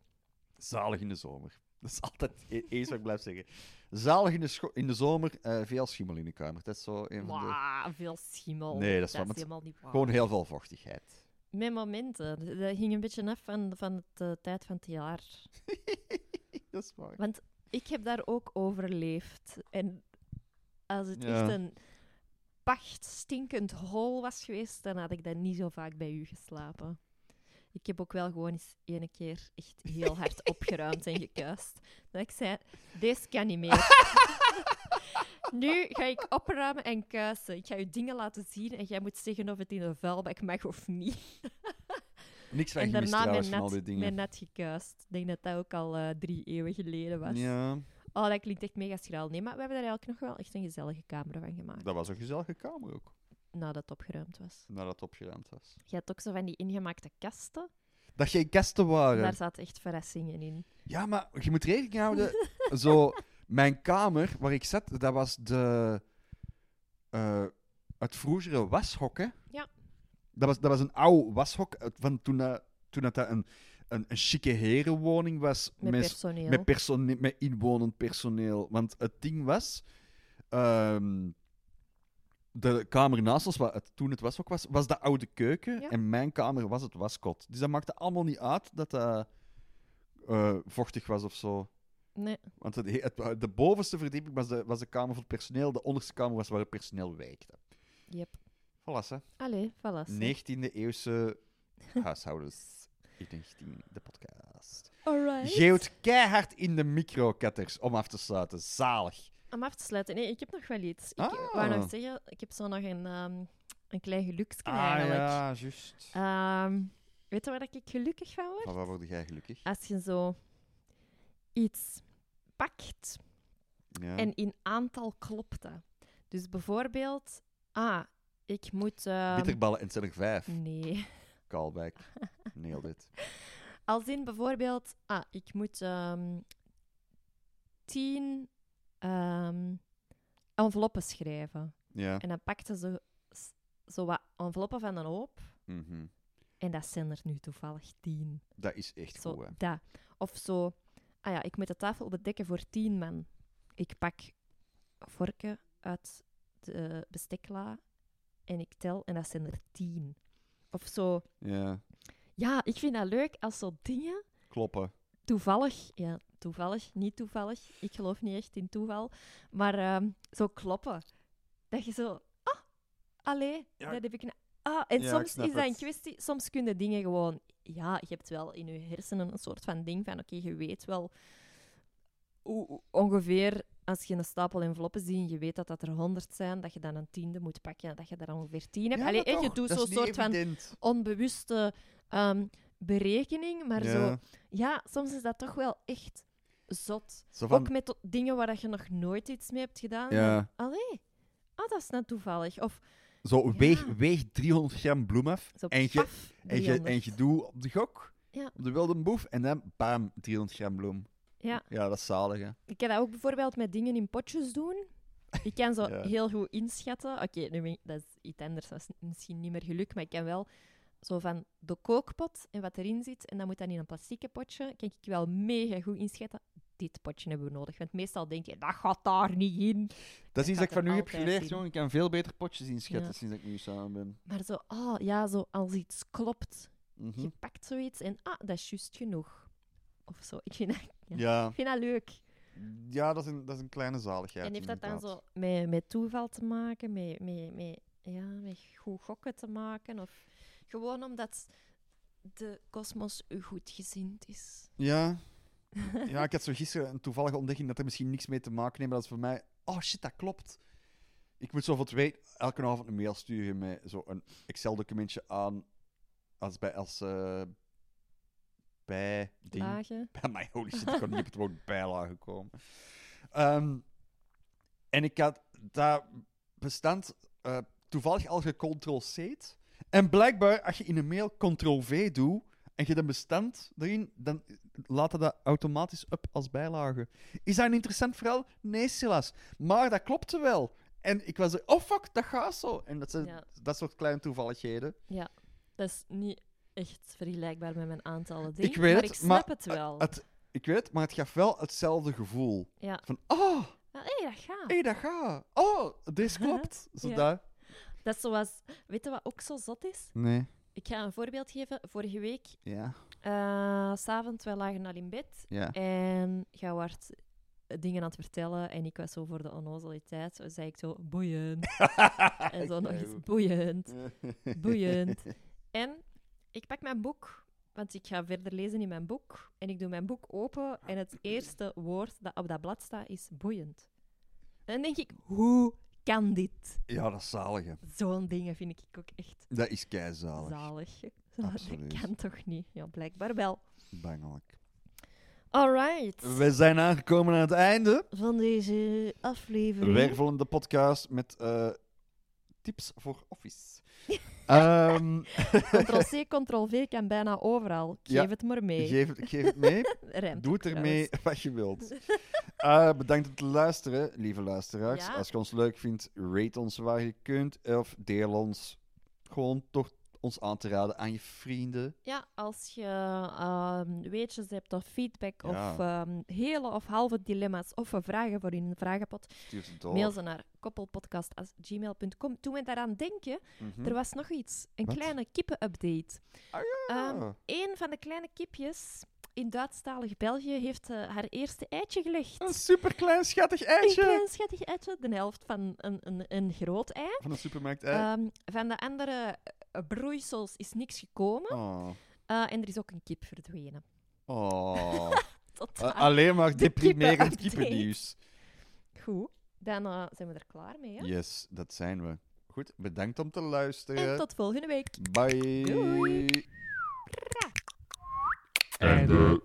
Zalig in de zomer. Dat is altijd e- eens wat ik blijf zeggen. Zalig in de, scho- in de zomer, eh, veel schimmel in de kamer. Dat is zo een van de... Wauw, veel schimmel. Nee, dat is wel- is maar het- helemaal niet waar. Gewoon heel veel vochtigheid. Met momenten. Dat- hing een beetje af van, van de eh, tijd van het jaar. dat is waar. Want ik heb daar ook overleefd. En als het Ja. echt een pacht stinkend hol was geweest, dan had ik dan niet zo vaak bij u geslapen. Ik heb ook wel gewoon eens ene keer echt heel hard opgeruimd en gekuist. Dat ik zei, deze kan niet meer. nu ga ik opruimen en kuisen. Ik ga je dingen laten zien en jij moet zeggen of het in een vuilbak mag of niet. Niks van en gemist daarna trouwens van al net, die gekuist. Ik denk dat dat ook al eh, drie eeuwen geleden was. Ja, Oh, dat klinkt echt mega schraal. Nee, maar we hebben daar eigenlijk nog wel echt een gezellige kamer van gemaakt. dat was een gezellige kamer ook, Nadat het opgeruimd was. nadat het opgeruimd was. Je had ook zo van die ingemaakte kasten. Dat geen kasten waren. Daar zaten echt verrassingen in. Ja, maar je moet rekening houden. zo, mijn kamer waar ik zat, dat was de. eh, het vroegere washok, hè? Ja. Dat was, dat was een oud washok uit- van toen, dat toen dat, dat een, een, een chique herenwoning was. Met met, personeel. met, inwonend personeel. Want het ding was. ehm, de kamer naast ons, waar het, toen het washok was, was de oude keuken. Ja. En mijn kamer was het waskot. Dus dat maakte allemaal niet uit dat dat eh, vochtig was of zo. Nee. Want het, het- de bovenste verdieping was de, was de kamer voor het personeel. De onderste kamer was waar het personeel werkte. Yep. Voilà, hè. Allee, voilà. zeg. 19e eeuwse huishoudens in 19 de podcast. Alright. Geeuwt keihard in de microkatters om af te sluiten. Zalig. Om af te sluiten. Nee, ik heb nog wel iets. Ik Ah. wou nog zeggen, ik heb zo nog een, ehm, een klein geluksje Ah ja, juist. Ehm, weet je waar ik gelukkig van word? Van waar word jij gelukkig? Als je zo iets pakt Ja. En in aantal klopt dat. Dus bijvoorbeeld, ah, ik moet. ehm, Bitterballen en het zijn er vijf. nee. Callback. Nailed it. Als in bijvoorbeeld, ah, ik moet ehm, tien ehm, enveloppen schrijven. Ja. En dan pakte ze zo wat enveloppen van een hoop. Mhm. En dat zijn er nu toevallig tien. Dat is echt Zo, goed, hè. dat. Of zo, ah ja, ik moet de tafel bedekken voor tien man. Ik pak vorken uit de bestekla en ik tel en dat zijn er tien. Of zo, Ja, ja, ik vind dat leuk als zo dingen kloppen. toevallig, ja, toevallig, niet toevallig, ik geloof niet echt in toeval, maar ehm, zo kloppen. Dat je zo, ah, allee, Ja. dat heb ik... Ah, en Ja, soms is dat een kwestie, soms kunnen dingen gewoon, ja, je hebt wel in je hersenen een soort van ding van, oké, je weet wel hoe- ongeveer, als je een stapel enveloppen ziet en je weet dat dat er honderd zijn, dat je dan een tiende moet pakken, dat je er ongeveer tien hebt. Ja, Allee, en je doet zo'n soort van onbewuste ehm, berekening, maar zo Ja. ja, soms is dat toch wel echt zot. Van, Ook met dingen waar dat je nog nooit iets mee hebt gedaan. Ja. Allee, ah, dat is net toevallig. Of zo Ja. weeg, weeg 300 gram bloem af zo En je- en je, 300. en je doet op de gok, Ja. op de wilde boef, en dan bam, 300 gram bloem. Ja. Ja, dat is zalig, hè. Ik kan dat ook bijvoorbeeld met dingen in potjes doen. Ik kan zo Ja. heel goed inschatten. Oké, nu dat is iets anders. Dat is misschien niet meer geluk, maar ik kan wel zo van de kookpot en wat erin zit, en dan moet dat in een plastieke potje, kan ik wel mega goed inschatten. Dit potje hebben we nodig. Want meestal denk je, dat gaat daar niet in. Dat is iets dat ik van er u heb geleerd, jongen. Ik kan veel beter potjes inschatten Ja. sinds ik nu samen ben. Maar zo, ah ja, zo als iets klopt. Mhm. Je pakt zoiets en ah, dat is juist genoeg. Of zo. Ik vind dat, ja. Ja. ik vind dat leuk. ja, dat is een, dat is een kleine zaligheid. en heeft dat dan zo met, met toeval te maken, met, met, met, ja, met goed gokken te maken? Of gewoon omdat de kosmos u goedgezind is? Ja. ja, ik had zo gisteren een toevallige ontdekking dat er misschien niks mee te maken heeft, maar dat is voor mij... Oh shit, dat klopt. Ik moet zo voor twee elke avond een mail sturen met zo'n Excel-documentje aan als bij als eh, bij ding. Lagen? Bij mij, holy shit, ik kon niet op het woord bijlage komen. Ehm, en ik had dat bestand eh, toevallig al gectrl-c'd. En blijkbaar, als je in een mail ctrl-v doet en je een bestand erin, dan laat dat automatisch op als bijlage. Is dat een interessant verhaal? Nee, Silas. Maar dat klopte wel. En ik was er, oh fuck, dat gaat zo. En dat zijn Ja. dat soort kleine toevalligheden. Ja, dat is niet echt vergelijkbaar met mijn aantallen dingen. Ik weet maar het, ik snap maar het wel. Het, ik weet maar het gaf wel hetzelfde gevoel. ja. Van, oh, Ah, hé, dat gaat. hé, hey, dat gaat. Oh, deze klopt. Zo Ja. dat. Dat is zoals... Weet je wat ook zo zot is? Nee. Ik ga een voorbeeld geven. Vorige week, Ja. s s'avonds, wij lagen al in bed. Ja. En werd dingen aan het vertellen. En ik was zo voor de onnozeliteit. Zo zei ik zo, boeiend. en zo nog eens, boeiend. Boeiend. En ik pak mijn boek, want ik ga verder lezen in mijn boek. En ik doe mijn boek open en het eerste woord dat op dat blad staat is boeiend. En dan denk ik, hoe kan dit? Ja, dat is zalig. Zo'n dingen vind ik ook echt Dat is keizalig. zalig. Absoluut. Dat kan toch niet? Ja, blijkbaar wel. Bangelijk. Alright. We zijn aangekomen aan het einde. Van deze aflevering. Wervelende podcast met eh, tips voor Office. Ehm, Ctrl-C, Ctrl-V kan bijna overal. Geef Ja, het maar mee. geef, het, geef het mee. Doe het ermee wat je wilt. Eh, bedankt om te luisteren, lieve luisteraars. Ja. Als je ons leuk vindt, rate ons waar je kunt. Of deel ons gewoon toch ons aan te raden aan je vrienden. Ja, als je ehm, weetjes hebt of feedback Ja. of ehm, hele of halve dilemma's of vragen voor in een vragenpot, Stuur ze door. mail ze naar koppelpodcast.gmail.com. Toen we daaraan denken, Mhm. er was nog iets. Een Wat? kleine kippen-update. Ah, ja. Ehm, een van de kleine kipjes in Duitsstalig België heeft eh, haar eerste eitje gelegd. Een superklein schattig Een eitje. klein schattig eitje, de helft van een, een, een groot ei. Van de supermarkt ei. Van de andere broeisels is niks gekomen. oh. Eh, en er is ook een kip verdwenen. Oh. Totaal. A- alleen maar De deprimerend kippennieuws. Goed, dan eh, zijn we er klaar mee. Hè? Yes, dat zijn we. Goed, bedankt om te luisteren. En tot volgende week. Bye. Doei. Einde.